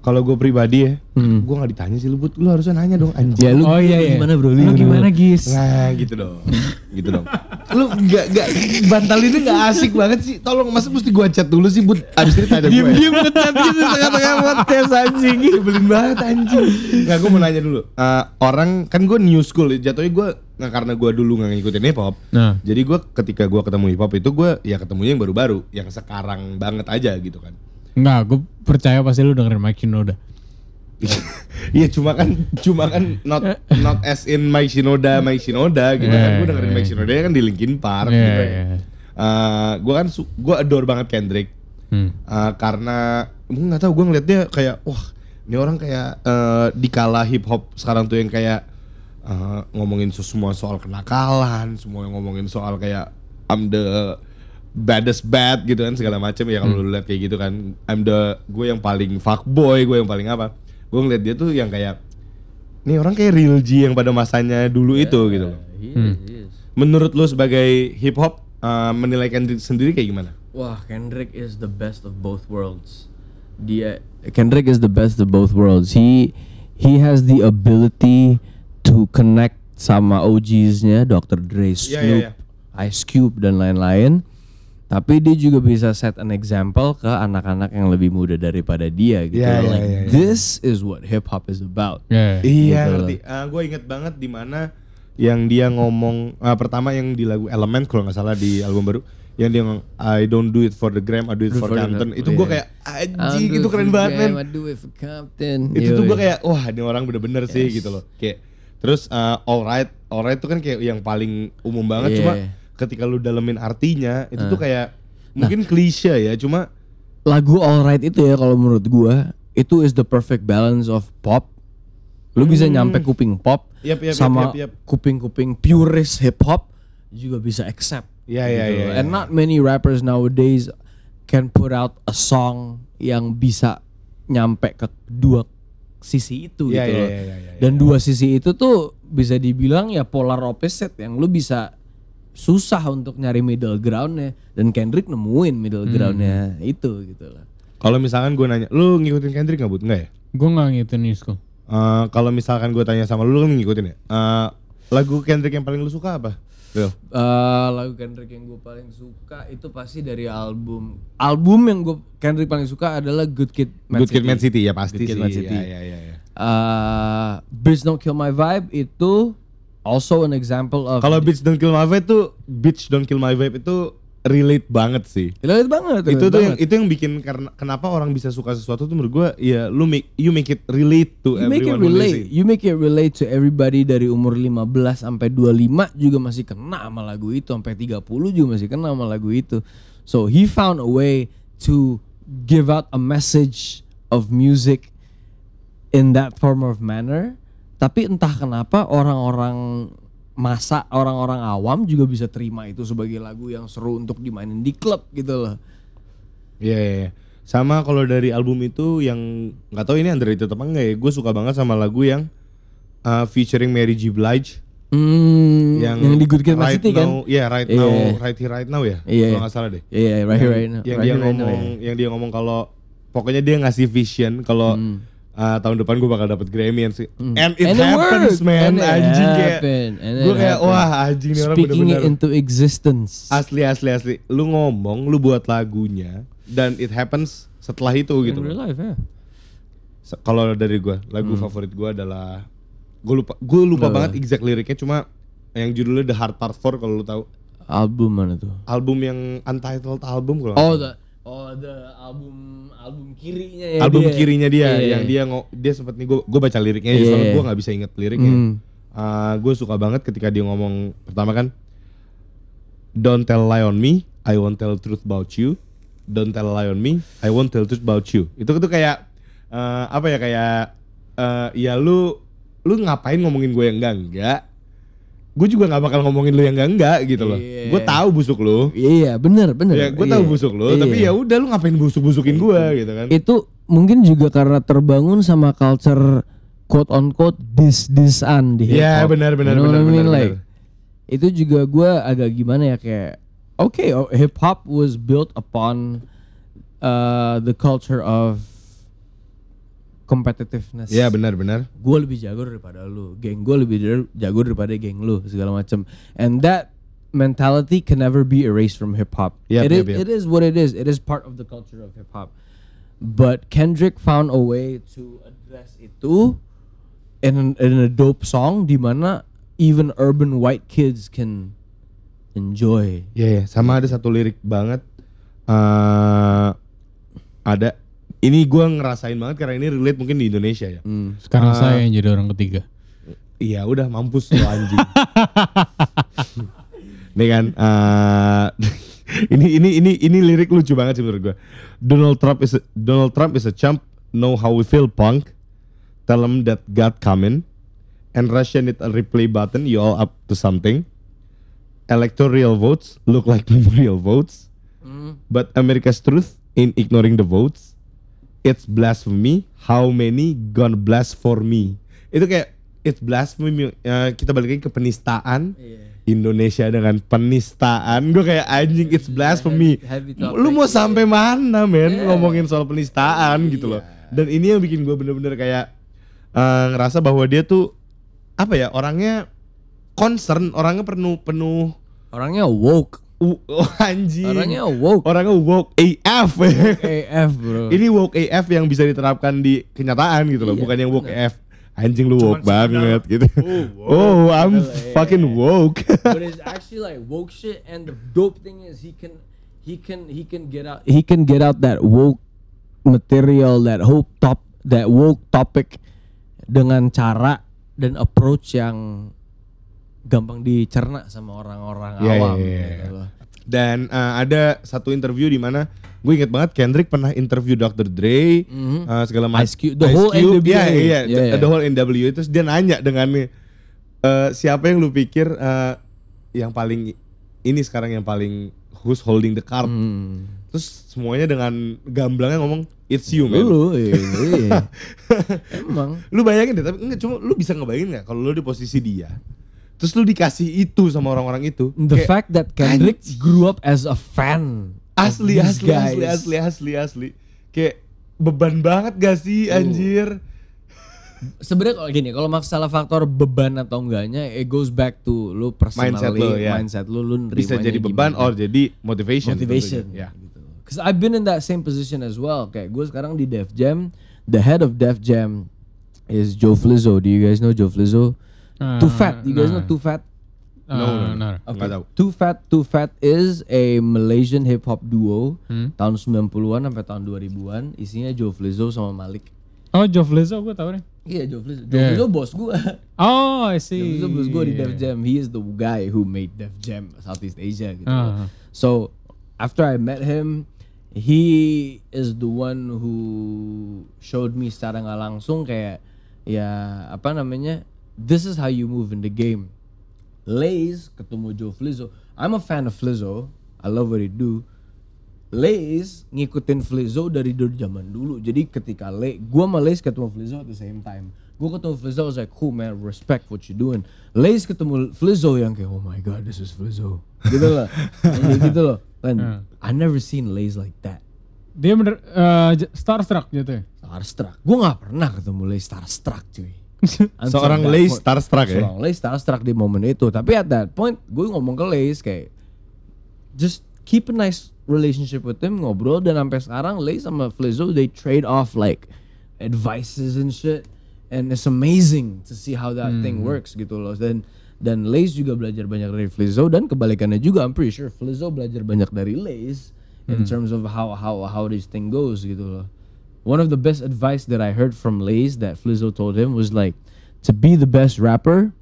Kalau gue pribadi ya, gue nggak ditanya sih lu, Bud. lu harusnya nanya dong anjing. Ya lu, oh iya iya. gimana bro? Lu gimana Gis? Nah gitu dong, gitu dong. Lu gak, gak, bantalinnya gak asik banget sih. Tolong masa mesti gua chat dulu sih, Bud. Abis ini tanya gue. Diem-diem ngechat gitu tengah-tengah podcast anjing. Nyebelin banget anjing. Nggak, gue mau nanya dulu. Eh, orang kan gue new school, jatuhnya gue nggak karena gue dulu nggak ngikutin hip hop. Nah, Jadi gue ketika gue ketemu hip hop itu gue ya ketemunya yang baru-baru, yang sekarang banget aja gitu kan. Enggak, gue percaya pasti lu dengerin Mike Shinoda. Iya cuma kan cuma kan not not as in Mike Shinoda Mike Shinoda gitu kan Yeah, gue dengerin Mike Shinoda kan di Linkin Park Iya, gitu. iya. gue kan gue adore banget Kendrick Hmm. Eh, karena gue nggak tahu gue ngeliat dia kayak wah ini orang kayak eh, di kala hip hop sekarang tuh yang kayak eh, ngomongin semua soal kenakalan semua yang ngomongin soal kayak I'm the baddest bad gitu kan segala macam ya kalau lu lihat kayak gitu kan I'm the gue yang paling fuckboy gue yang paling apa gue ngeliat dia tuh yang kayak nih orang kayak real G yang pada masanya dulu itu gitu loh menurut lu sebagai hip hop eh, menilai Kendrick sendiri kayak gimana Wah, Kendrick is the best of both worlds. Dia Kendrick is the best of both worlds. He he has the ability to connect sama OGs-nya Dr. Dre, Snoop, iya, iya. Ice Cube dan lain-lain. Tapi dia juga bisa set an example ke anak-anak yang lebih muda daripada dia gitu. Iya, iya, like iya, iya. this is what hip hop is about. Iya. Iya Gitu ngerti. gue inget banget di mana yang dia ngomong ah, pertama yang di lagu Element kalau nggak salah di album baru yang dia ngomong I don't do it for the gram, I do it for, for the Compton. Itu gue kayak anjing itu keren banget men. I do it for Compton. Itu tuh gue kayak wah ini orang bener-bener sih gitu loh. Kayak terus uh, alright, alright itu kan kayak yang paling umum banget Iya. cuma ketika lu dalemin artinya itu tuh kayak mungkin klise ya cuma lagu Alright itu ya kalau menurut gua itu is the perfect balance of pop. Lu bisa nyampe kuping pop yap, yap, sama yap, yap. kuping-kuping purist hip hop juga bisa accept. Iya, iya, gitu iya, loh. iya. And not many rappers nowadays can put out a song yang bisa nyampe ke dua sisi itu Iya, gitu iya, loh. iya, iya, iya. Dan dua sisi itu tuh bisa dibilang ya polar opposite yang lu bisa susah untuk nyari middle groundnya dan Kendrick nemuin middle groundnya itu gitu loh. kalau misalkan gue nanya lu ngikutin Kendrick nggak but nggak ya? Gue gak ngikutin New School. Eh, kalau misalkan gue tanya sama lu, lu kan ngikutin ya. Eh, lagu Kendrick yang paling lu suka apa? Eh, lagu Kendrick yang gue paling suka itu pasti dari album album yang gue Kendrick paling suka adalah Good Kid Mad Good Kid, Mad City ya pasti Good Kid, sih. Mad City. Ya, ya, ya, ya. Eh, Bitch Don't Kill My Vibe itu also an example of Kalau Bitch Don't Kill My Vibe tuh, Bitch Don't Kill My Vibe itu relate banget sih. relate banget itu relate tuh yang itu yang bikin karena kenapa orang bisa suka sesuatu tuh menurut gua ya lu make you make it relate to You make it everyone relate, you make it relate to everybody dari umur 15 sampai 25 juga masih kena sama lagu itu, sampai 30 juga masih kena sama lagu itu. So he found a way to give out a message of music in that form of manner. Tapi entah kenapa orang-orang masa orang-orang awam juga bisa terima itu sebagai lagu yang seru untuk dimainin di klub gitu loh. Iya, iya, iya. Sama kalau dari album itu yang nggak tahu ini underrated apa enggak ya. Gue suka banget sama lagu yang uh, featuring Mary J Blige Hmm, yang, yang, di Good Kid right City kan? Iya, right Iya. now, right here right now ya. Iya. Kalau nggak salah deh. Iya, yeah, right here, right now. yang right dia right now, ngomong ya. yang dia ngomong kalau pokoknya dia ngasih vision kalau uh, tahun depan gue bakal dapet Grammy and, si- and it. And it happens worked. man And it anjing kayak it gue kayak wah anjing nih orang Speaking bener-bener it into existence. asli asli asli lu ngomong lu buat lagunya dan it happens setelah itu gitu In real life ya. Se- kalau dari gue lagu Hmm. favorit gue adalah gue lupa gue lupa banget exact liriknya cuma yang judulnya The Hard Part 4 kalau lu tahu Album mana tuh? album yang untitled album kalau Oh, the oh the album album kirinya ya album dia. kirinya dia Iya, yang iya. dia ngo dia sempet nih gue gue baca liriknya Iya, yeah. soalnya iya. gue nggak bisa inget liriknya Hmm. gue suka banget ketika dia ngomong pertama kan don't tell lie on me I won't tell truth about you don't tell lie on me I won't tell truth about you itu tuh kayak eh, apa ya kayak eh, ya lu lu ngapain ngomongin gue yang enggak enggak gue juga nggak bakal ngomongin lu yang enggak enggak gitu loh Iya. gue tahu busuk lu Iya, bener bener. ya gue Iya. tahu busuk lu tapi ya udah lu ngapain busuk busukin gue gitu kan itu mungkin juga karena terbangun sama culture quote on quote dis disan di hip Iya, hop. benar, benar, You know benar, what I mean? benar, Like. Itu juga gue agak gimana ya kayak oke oh, hip hop was built upon uh, the culture of competitiveness. Iya benar-benar gue lebih jago daripada lu, geng gue lebih jago daripada geng lu segala macam. And that mentality can never be erased from hip hop. Yep, it is yep, yep. it is what it is. It is part of the culture of hip hop. But Kendrick found a way to address itu in in a dope song di mana even urban white kids can enjoy. Iya ya, sama ada satu lirik banget. eh ada ini gua ngerasain banget karena ini relate mungkin di Indonesia ya. Hmm. Sekarang Ah. saya yang jadi orang ketiga. Iya udah mampus lo anjing. Nih kan, eh, ini ini ini ini lirik lucu banget sih menurut gua. Donald Trump is a, Donald Trump is a chump. Know how we feel punk. Tell him that God coming. And Russia need a replay button. You all up to something. Electoral votes look like memorial votes. But America's truth in ignoring the votes. It's blasphemy. How many gonna blast for me? Itu kayak it's blasphemy. Eh, kita balik lagi ke penistaan. Indonesia dengan penistaan. Gue kayak anjing it's blasphemy. heavy topic. Lu mau sampai mana men Yeah. ngomongin soal penistaan gitu loh. Dan ini yang bikin gue bener-bener kayak eh, ngerasa bahwa dia tuh apa ya orangnya concern, orangnya penuh penuh Orangnya woke. Oh, anjing. Orangnya woke. orangnya woke AF. AF bro. Ini woke AF yang bisa diterapkan di kenyataan gitu loh, Iya, bukan yang woke bener. AF. Anjing lu woke sekedar, banget gitu. oh, Oh, I'm fucking woke. but it's actually like woke shit and the dope thing is he can he can he can get out he can get out that woke material that hope top that woke topic dengan cara dan approach yang gampang dicerna sama orang-orang Iya, awam iya, iya. gitu. Dan eh, ada satu interview di mana gue inget banget Kendrick pernah interview Dr. Dre Mhm. eh, segala macam. Ice Cube, the whole NWA. Iya, iya, Iya, iya. the whole NWA terus dia nanya dengan eh, siapa yang lu pikir eh, yang paling ini sekarang yang paling who's holding the card. Hmm. Terus semuanya dengan gamblangnya ngomong it's you man. Dulu, iya, iya. Emang. Lu bayangin deh, tapi enggak cuma lu bisa ngebayangin nggak kalau lu di posisi dia. Terus lu dikasih itu sama orang-orang itu. The Kayak, fact that Kendrick grew up as a fan. of asli these asli, asli guys. asli asli asli Kayak beban banget gak sih anjir? sebenarnya kalau gini, kalau masalah faktor beban atau enggaknya, it goes back to lu personally, Mindset lu, ya. mindset lu, lu Bisa jadi beban gimana. or jadi motivation. motivation. Ya. Gitu. Cause I've been in that same position as well. Kayak gue sekarang di Def Jam, the head of Def Jam is Joe Flizzo. Do you guys know Joe Flizzo? Uh, Too Fat. You guys nah. know Too Fat? Uh, No, no, no. Nggak tahu. Too Fat, Too Fat is a Malaysian hip hop duo Hmm. tahun 90-an sampai tahun 2000-an. Isinya Joe Flizzo sama Malik. Oh, Joe Flizzo gue tau nih. Iya Joe Flizzo. Joe Yeah. Flizzo bos gue. Oh, I see. Joe Flizzo bos gue di Def Jam. He is the guy who made Def Jam Southeast Asia gitu. Ah. So after I met him, he is the one who showed me secara nggak langsung kayak ya apa namanya this is how you move in the game. Lays ketemu Joe Flizzo. I'm a fan of Flizzo. I love what he do. Lays ngikutin Flizzo dari dari zaman dulu. Jadi ketika Le, gua sama Lays ketemu Flizzo at the same time. Gua ketemu Flizzo, I was like, cool man, respect what you doing. Lays ketemu Flizzo yang kayak, oh my god, this is Flizzo. Gitu kayak gitu loh. And I never seen Lays like that. Dia bener uh, starstruck gitu ya. Starstruck. Gua nggak pernah ketemu Lays starstruck cuy. Seorang point. starstruck ya. Seorang Lays starstruck di momen itu. Tapi at that point, gue ngomong ke Lays kayak, just keep a nice relationship with him, ngobrol. Dan sampai sekarang Lays sama Flizzo, they trade off like advices and shit. And it's amazing to see how that thing works gitu loh. Dan dan Lays juga belajar banyak dari Flizzo dan kebalikannya juga. I'm pretty sure Flizzo belajar banyak dari Lays in terms of how how how this thing goes gitu loh. One of the best advice that I heard from Lays that Flizzo told him was like, to be the best rapper,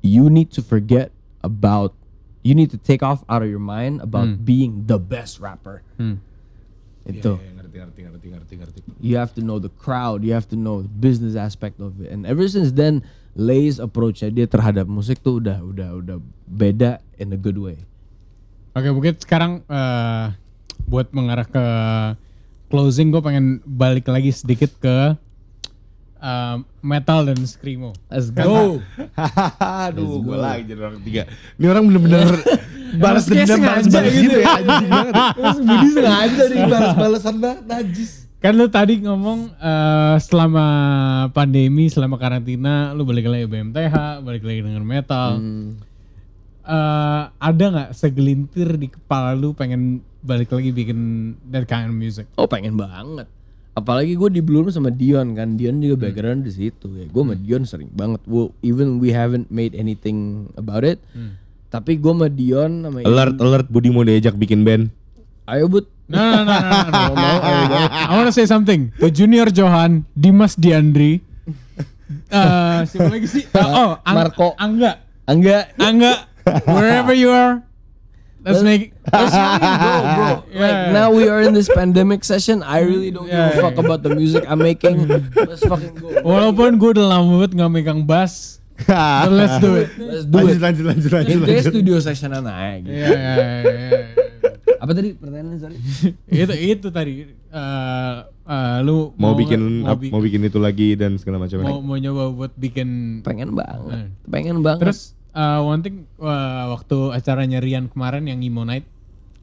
you need to forget about, you need to take off out of your mind about being the best rapper. Itu. Iya, ngerti, ngerti, ngerti, ngerti, ngerti. You have to know the crowd, you have to know the business aspect of it. And ever since then, Lay's approach dia terhadap musik tuh udah udah udah beda in a good way. Oke, mungkin sekarang eh, buat mengarah ke closing, gue pengen balik lagi sedikit ke eh, metal dan screamo. Let's go. Aduh, gue lagi jadi orang ketiga. Ini orang bener-bener balas dendam, balas gitu gitu ya. Anjing banget. Budi sengaja nih balas-balasan banget, najis. Kan lu tadi ngomong eh, selama pandemi, selama karantina, lu balik lagi BMTH, balik lagi dengan metal. Eh, ada nggak segelintir di kepala lu pengen balik lagi bikin that kind of music? Oh pengen banget. Apalagi gue di Bloom sama Dion kan. Dion juga background di situ ya. Gue sama Dion sering banget. Well, even we haven't made anything about it. Tapi gue sama Dion sama Alert, alert, Budi mau diajak bikin band. Ayo but. No, no, no, no, no, no. I want to say something. To Junior Johan, Dimas Diandri, eh siapa lagi sih? Uh, oh, Ang- Marco. Angga, Enggak. Angga, wherever you are, let's make. Let's really go, bro. Like Yeah. now we are in this pandemic session. I really don't Yeah, give a yeah, fuck about the music I'm making. Let's fucking go. Walaupun gue udah lama banget nggak megang bass, but let's do it. Let's do Lanjut, it. lanjut, lanjut, lanjut, Intinya lanjut. studio session naik. Gitu. Iya, iya, iya, iya. Apa tadi pertanyaannya sorry? itu itu tadi. eh eh, lu Mau bikin mau, ap- bi- mau bikin itu lagi dan segala macam. mau, mau nyoba buat bikin Pengen banget. Hmm. Pengen banget. Terus uh, one thing uh, waktu acaranya Rian kemarin yang Emo Night,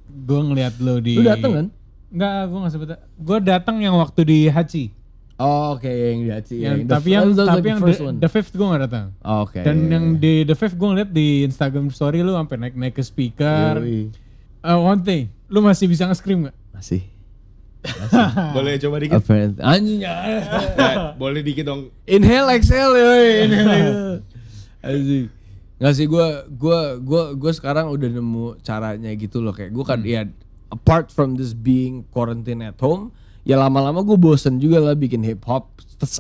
gue ngeliat lo di. Lu dateng kan? Enggak, gue nggak sebut. Gue datang yang waktu di Hachi. Oh, oke yang di Hachi. Yang, the tapi yang tapi like yang the one. the fifth gue nggak datang. Oke. Dan yang di the fifth gue ngeliat di Instagram story lu sampai naik naik ke speaker. Yoi. Uh, one thing, lu masih bisa nge-scream gak? masih. Boleh coba dikit? Apparently. Anjing. Ya, boleh dikit dong. Inhale, exhale, yoi. Inhale. Anjing. Nggak sih gue gue gue gue sekarang udah nemu caranya gitu loh kayak gue kan ya apart from this being quarantine at home ya lama-lama gue bosen juga lah bikin hip hop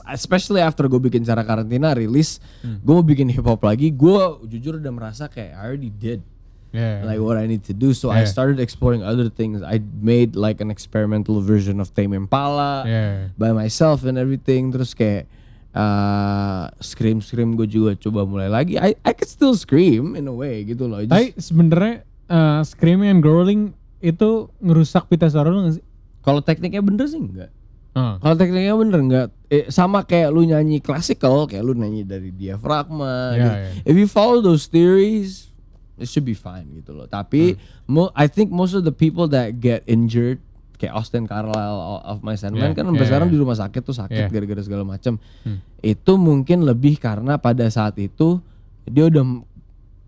especially after gue bikin cara karantina rilis gue mau bikin hip hop lagi gue jujur udah merasa kayak I already did Yeah. like what I need to do. So I Yeah. started exploring other things. I made like an experimental version of Tame Impala Yeah. by myself and everything. Terus kayak uh, scream scream gue juga coba mulai lagi. I I could still scream in a way gitu loh. Just- Tapi sebenarnya uh, screaming and growling itu ngerusak pita suara lu gak sih? Kalau tekniknya bener sih enggak. Uh. Kalau tekniknya bener enggak. Eh, sama kayak lu nyanyi classical, kayak lu nyanyi dari diafragma. Yeah, gitu. yeah. If you follow those theories, it should be fine gitu loh. Tapi mo- I think most of the people that get injured kayak Austin Carlisle of My Sandman Yeah, kan yeah, sampai sekarang yeah. di rumah sakit tuh sakit Yeah. gara-gara segala macam. Hmm. Itu mungkin lebih karena pada saat itu dia udah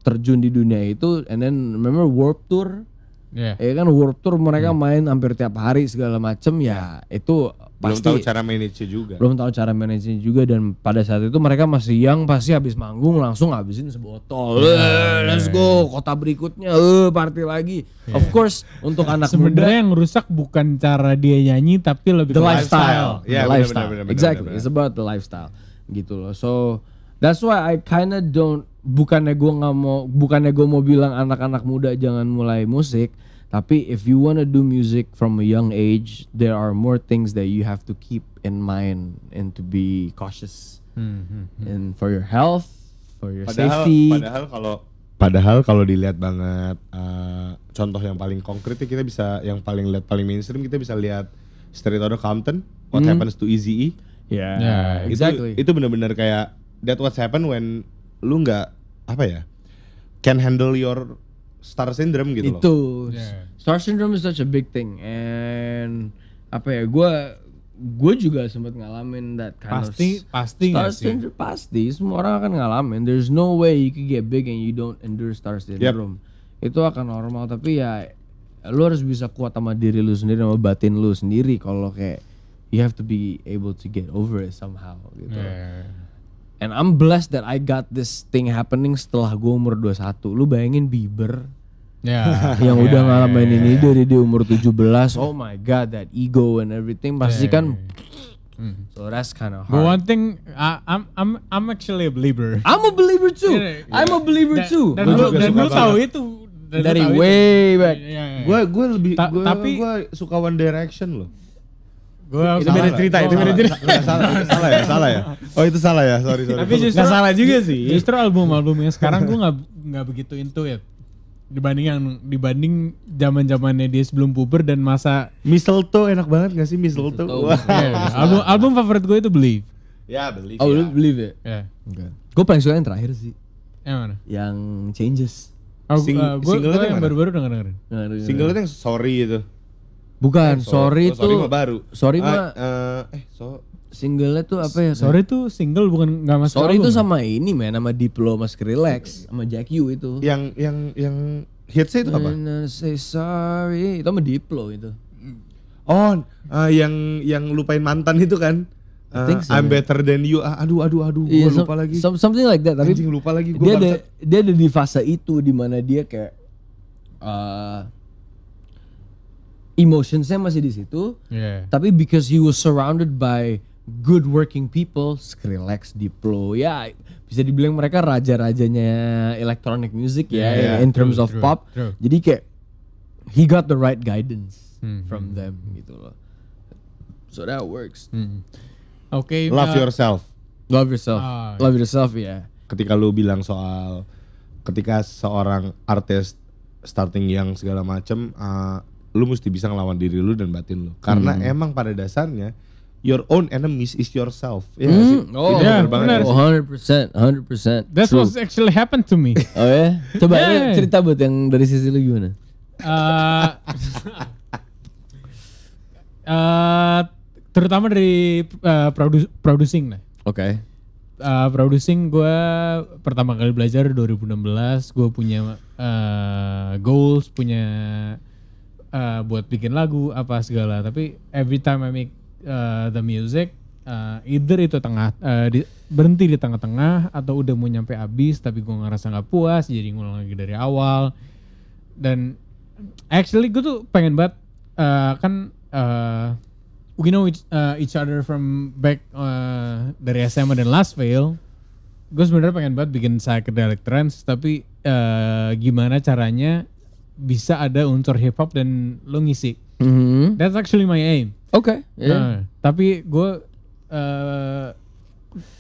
terjun di dunia itu and then remember Warp Tour Yeah. ya kan Warp Tour mereka main hampir tiap hari segala macem ya itu Belum pasti tahu cara manage juga. belum tahu cara manajenya juga dan pada saat itu mereka masih yang pasti habis manggung langsung habisin sebotol Eh, let's go kota berikutnya eh party lagi of course untuk anak muda Sebenarnya yang rusak bukan cara dia nyanyi tapi lebih the ke lifestyle, the benar, lifestyle. benar, benar, exactly. benar, It's about the lifestyle, gitu loh. So that's why I kinda don't. Bukannya gue nggak mau, bukannya gue mau bilang anak-anak muda jangan mulai musik, tapi if you wanna do music from a young age, there are more things that you have to keep in mind and to be cautious Hmm, hmm. and for your health, for your Padahal, safety. padahal kalau padahal kalau dilihat banget eh, contoh yang paling konkret ya kita bisa yang paling lihat paling mainstream kita bisa lihat Straight Outta Compton, What Hmm. Happens to Eazy-E. yeah, Yeah, exactly. Itu itu benar-benar kayak that what happen when lu nggak apa ya can handle your star syndrome gitu loh. itu Yeah. star syndrome is such a big thing. And apa ya gue gue juga sempat ngalamin that kind Pasti of pasti star sih? syndrome pasti. Semua orang akan ngalamin. There's no way you can get big and you don't endure star syndrome. Itu akan normal. Tapi ya lu harus bisa kuat sama diri lu sendiri sama batin lu sendiri. Kalau kayak you have to be able to get over it somehow gitu. Yeah. And I'm blessed that I got this thing happening setelah gue umur 21. Lu bayangin Bieber Ya. yang Ya, udah ya, ngalamin ya, ini ya. dari dia umur 17. Oh my god, that ego and everything pasti Ya, kan Hmm. so that's kind of But hard. one thing, I, I'm I'm I'm actually a believer. I'm a believer too. Yeah, yeah. I'm a believer Dan- too. Dan lu dan lu tahu itu Dari tahu itu. way back. Iya, iya, iya. Gue gue lebih Ta- gue tapi- gue suka One Direction loh. Gua Itu beda cerita, itu Gua beda salah. cerita. Salah, salah ya, salah ya. Oh itu salah ya, sorry sorry. Tapi justru Nggak salah juga sih. Justru album-album yang sekarang gue nggak nggak begitu into it. Dibanding yang dibanding zaman zamannya dia sebelum puber dan masa Mistletoe enak banget gak sih Mistletoe? Mistletoe. Wah. Iya, album album favorit gue itu Believe. Ya beli. Oh, lu believe? Ya. Gue paling suka yang terakhir sih, Yang mana? yang Changes. Oh, Sing- gue singlenya gue yang baru-baru denger dengerin. Nah, Single itu yang sorry itu. Bukan, Eh, sorry oh, sorry tuh. mah baru. Sorry Ah, mah eh, eh so singlenya tuh apa ya? Sorry tuh single bukan nggak masuk Sorry itu sama ini men, sama Diplo, sama Skrillex, sama Jack U itu. yang yang yang hitsnya itu apa? Say sorry, itu sama Diplo itu. Oh, eh, yang yang lupain mantan itu kan? Eh, think so, I'm ya. better than you. Ah, aduh aduh aduh, Iya, gua some- lupa lagi. some- something like that. Tapi Anjing lupa lagi gua dia ada dia ada di fase itu di mana dia kayak uh, emotionsnya masih di situ. Iya. Tapi because he was surrounded by good working people, Skrillex, Diplo, ya bisa dibilang mereka raja-rajanya electronic music ya Yeah, in terms true, of true, pop. true. Jadi kayak he got the right guidance Hmm, from them gitu loh. So that works. Hmm. Oke. Love uh, yourself. Love yourself. Ah, Love yourself ya. Ketika lu bilang soal ketika seorang artis starting yang segala macem, eh, lu mesti bisa ngelawan diri lu dan batin lu. Karena Hmm. emang pada dasarnya your own enemies is yourself. Iya nggak sih? Hmm, oh, Itu iya, bener banget Oh, sih? 100%, 100%. That's True. what actually happened to me. Oh ya? Coba Yeah. cerita buat yang dari sisi lu gimana? Eh, eh, terutama dari eh, produ- producing lah. Oke. Eh, producing gue pertama kali belajar 2016 gue punya eh, goals punya eh, buat bikin lagu apa segala tapi every time I make eh, the music eh, either itu tengah eh, di- berhenti di tengah-tengah atau udah mau nyampe habis tapi gue ngerasa nggak puas jadi ngulang lagi dari awal dan actually gue tuh pengen banget eh, kan eh, we know each, uh, each other from back uh, dari SMA dan Last Veil. Gue sebenarnya pengen banget bikin psychedelic trance, tapi uh, gimana caranya bisa ada unsur hip hop dan lo ngisi. Mhm. That's actually my aim. Oke. ya. Nah, tapi gue uh,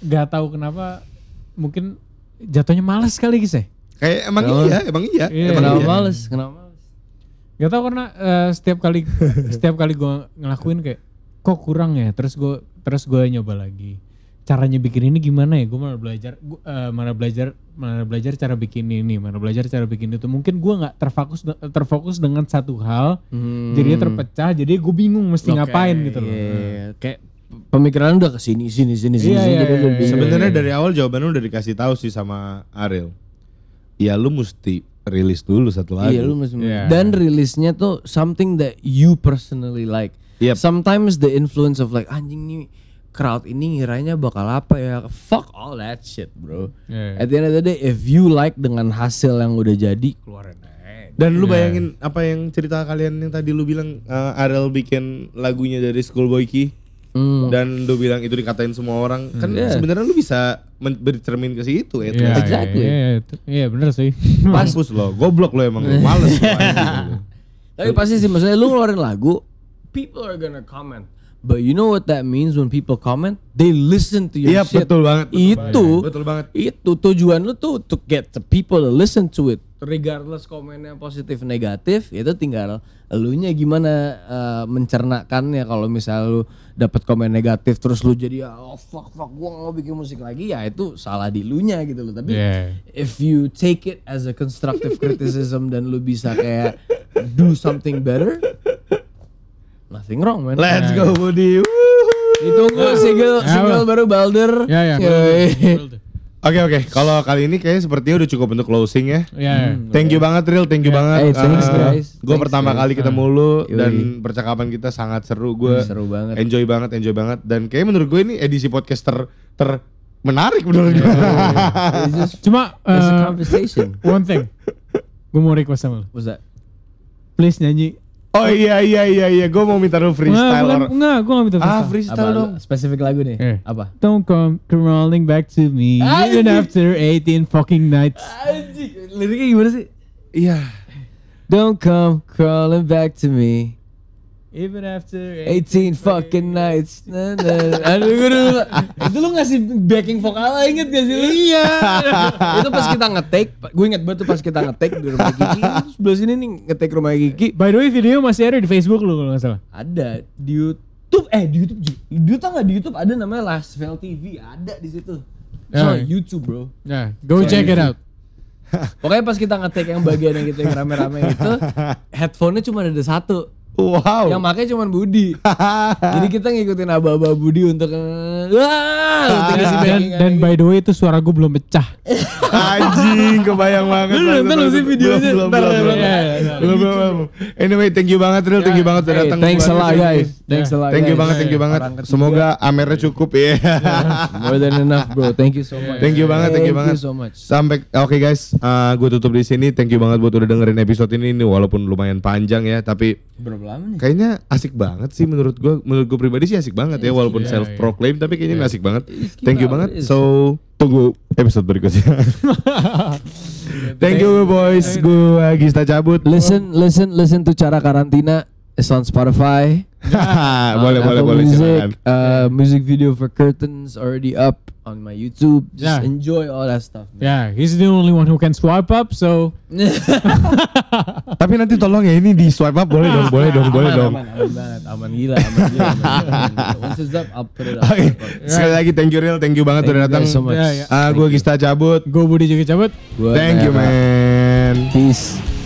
gak tahu kenapa mungkin jatuhnya malas kali guys ya. Kayak emang Kenapa? iya, emang iya. Iya, emang Kenapa iya. males? Kenapa males? Gak tau karena eh, setiap kali setiap kali gue ngelakuin kayak kok kurang ya terus gue terus gue nyoba lagi caranya bikin ini gimana ya? Gue malah belajar, gua, eh, mana belajar, mana belajar cara bikin ini, mana belajar cara bikin itu. Mungkin gue nggak terfokus terfokus dengan satu hal, jadinya terpecah. Jadi gue bingung mesti ngapain gitu loh. Iya, iya, iya. kayak pemikiran udah ke sini sini sini sini Iya, sini, jadi lu iya, bingung. Sebenarnya dari awal jawabannya udah dikasih tahu sih sama Ariel. Ya lu mesti rilis dulu satu lagu. Iya lu mesti Iya. dan rilisnya tuh something that you personally like. Yep. Sometimes the influence of like anjing nih crowd ini ngiranya bakal apa ya? Fuck all that shit, bro. Iya. At the end of the day, if you like dengan hasil yang udah jadi, keluarin aja. Dan lu bayangin apa yang cerita kalian yang tadi lu bilang eh, Ariel bikin lagunya dari Schoolboy Q Hmm. dan lu bilang itu dikatain semua orang kan Iya. sebenarnya lu bisa bercermin ke situ ya. Iya, Exactly. Iya, iya, itu- iya, bener sih. Mampus lo, goblok lo emang, males. Tapi pasti sih maksudnya lu ngeluarin lagu, people are gonna comment. But you know what that means when people comment? They listen to your Iya shit. betul banget. betul Itu banget, betul banget. itu tujuan lu tuh to get the people to listen to it. Regardless komennya positif negatif, itu tinggal elunya gimana uh, mencernakannya kalau misal lu dapat komen negatif terus lu jadi "Ah, oh fuck fuck gua nggak mau bikin musik lagi ya itu salah di lunya gitu loh. Tapi Yeah. if you take it as a constructive criticism dan lu bisa kayak do something better, nothing wrong man. Let's go Budi. Ditunggu single single baru Balder. Ya, ya. Oke oke, kalau kali ini kayaknya sepertinya udah cukup untuk closing ya. Ya. Thank you banget Real, thank you banget. Hey, thanks, guys. Gue Thanks, pertama guys. kali ketemu lu Yoi. dan percakapan kita sangat seru. Gue Seru banget. enjoy banget, enjoy banget. Dan kayak menurut gue ini edisi podcast ter, ter menarik menurut gue. It's just Cuma a conversation. one thing, gue mau request sama lu. What's that? Please nyanyi. Oh iya iya iya iya, gue mau minta lu freestyle. Enggak, enggak, gue gak minta ah freestyle. freestyle Apa, dong. Spesifik lagu nih. Eh. Apa? Don't come crawling back to me even after 18 fucking nights. Anjing, liriknya gimana sih? Iya. Don't come crawling back to me. Even after 18 fucking nights. Nah, nah. Aduh. Itu lu ngasih backing vokal inget gak sih lu? Iya. itu pas kita nge-take, gue inget banget tuh pas kita nge-take di rumah Kiki. Terus sebelah sini nih nge-take rumah Kiki. By the way video masih ada di Facebook lu kalau nggak salah. Ada di YouTube. Eh di YouTube juga. Di tau gak di YouTube ada namanya Lasvel TV. Ada di situ. So, Ya. YouTube bro. Nah, go check it out. Pokoknya pas kita nge-take yang bagian yang kita yang rame-rame itu, headphone-nya cuma ada satu. Wow. Yang makanya cuma Budi. Jadi kita ngikutin aba-aba Budi untuk eh, wah, Dan, dan by the way itu suara gue belum pecah. Anjing, kebayang banget. Lu nonton sih videonya? Belum, belum, belum. Anyway, thank you banget Ril, thank you banget udah Hey, datang. thanks a lot guys. Thanks a lot. Thank you banget, thank you banget. Semoga amernya cukup ya. more than enough bro. Thank you so much. Thank you banget, thank you banget. so much. Sampai oke guys, gue tutup di sini. Thank you banget buat udah dengerin episode ini ini walaupun lumayan panjang ya, tapi Berapa lama nih? kayaknya asik banget sih menurut gue. Menurut gue pribadi sih asik banget ya walaupun Iya, self proclaim tapi kayaknya asik banget. Thank you banget. So tunggu episode berikutnya. Thank you boys. Gue Gista cabut. Listen, listen, listen to cara karantina. It's on Spotify. boleh boleh Apple boleh silakan. Music. Uh, music video for curtains already up on my YouTube. Just Yeah. enjoy all that stuff. man. Yeah, he's the only one who can swipe up, so Tapi nanti tolong ya ini di swipe up boleh dong, boleh dong, boleh aman, dong. Aman, aman banget, aman gila, aman gila. Aman. Once it's up, I'll put it up. Oke, sekali lagi thank you real, thank you banget Thank udah datang. so much. Ya, ya. Ah, gue Gista cabut. gue Budi juga cabut. Gua Thank you man. Peace.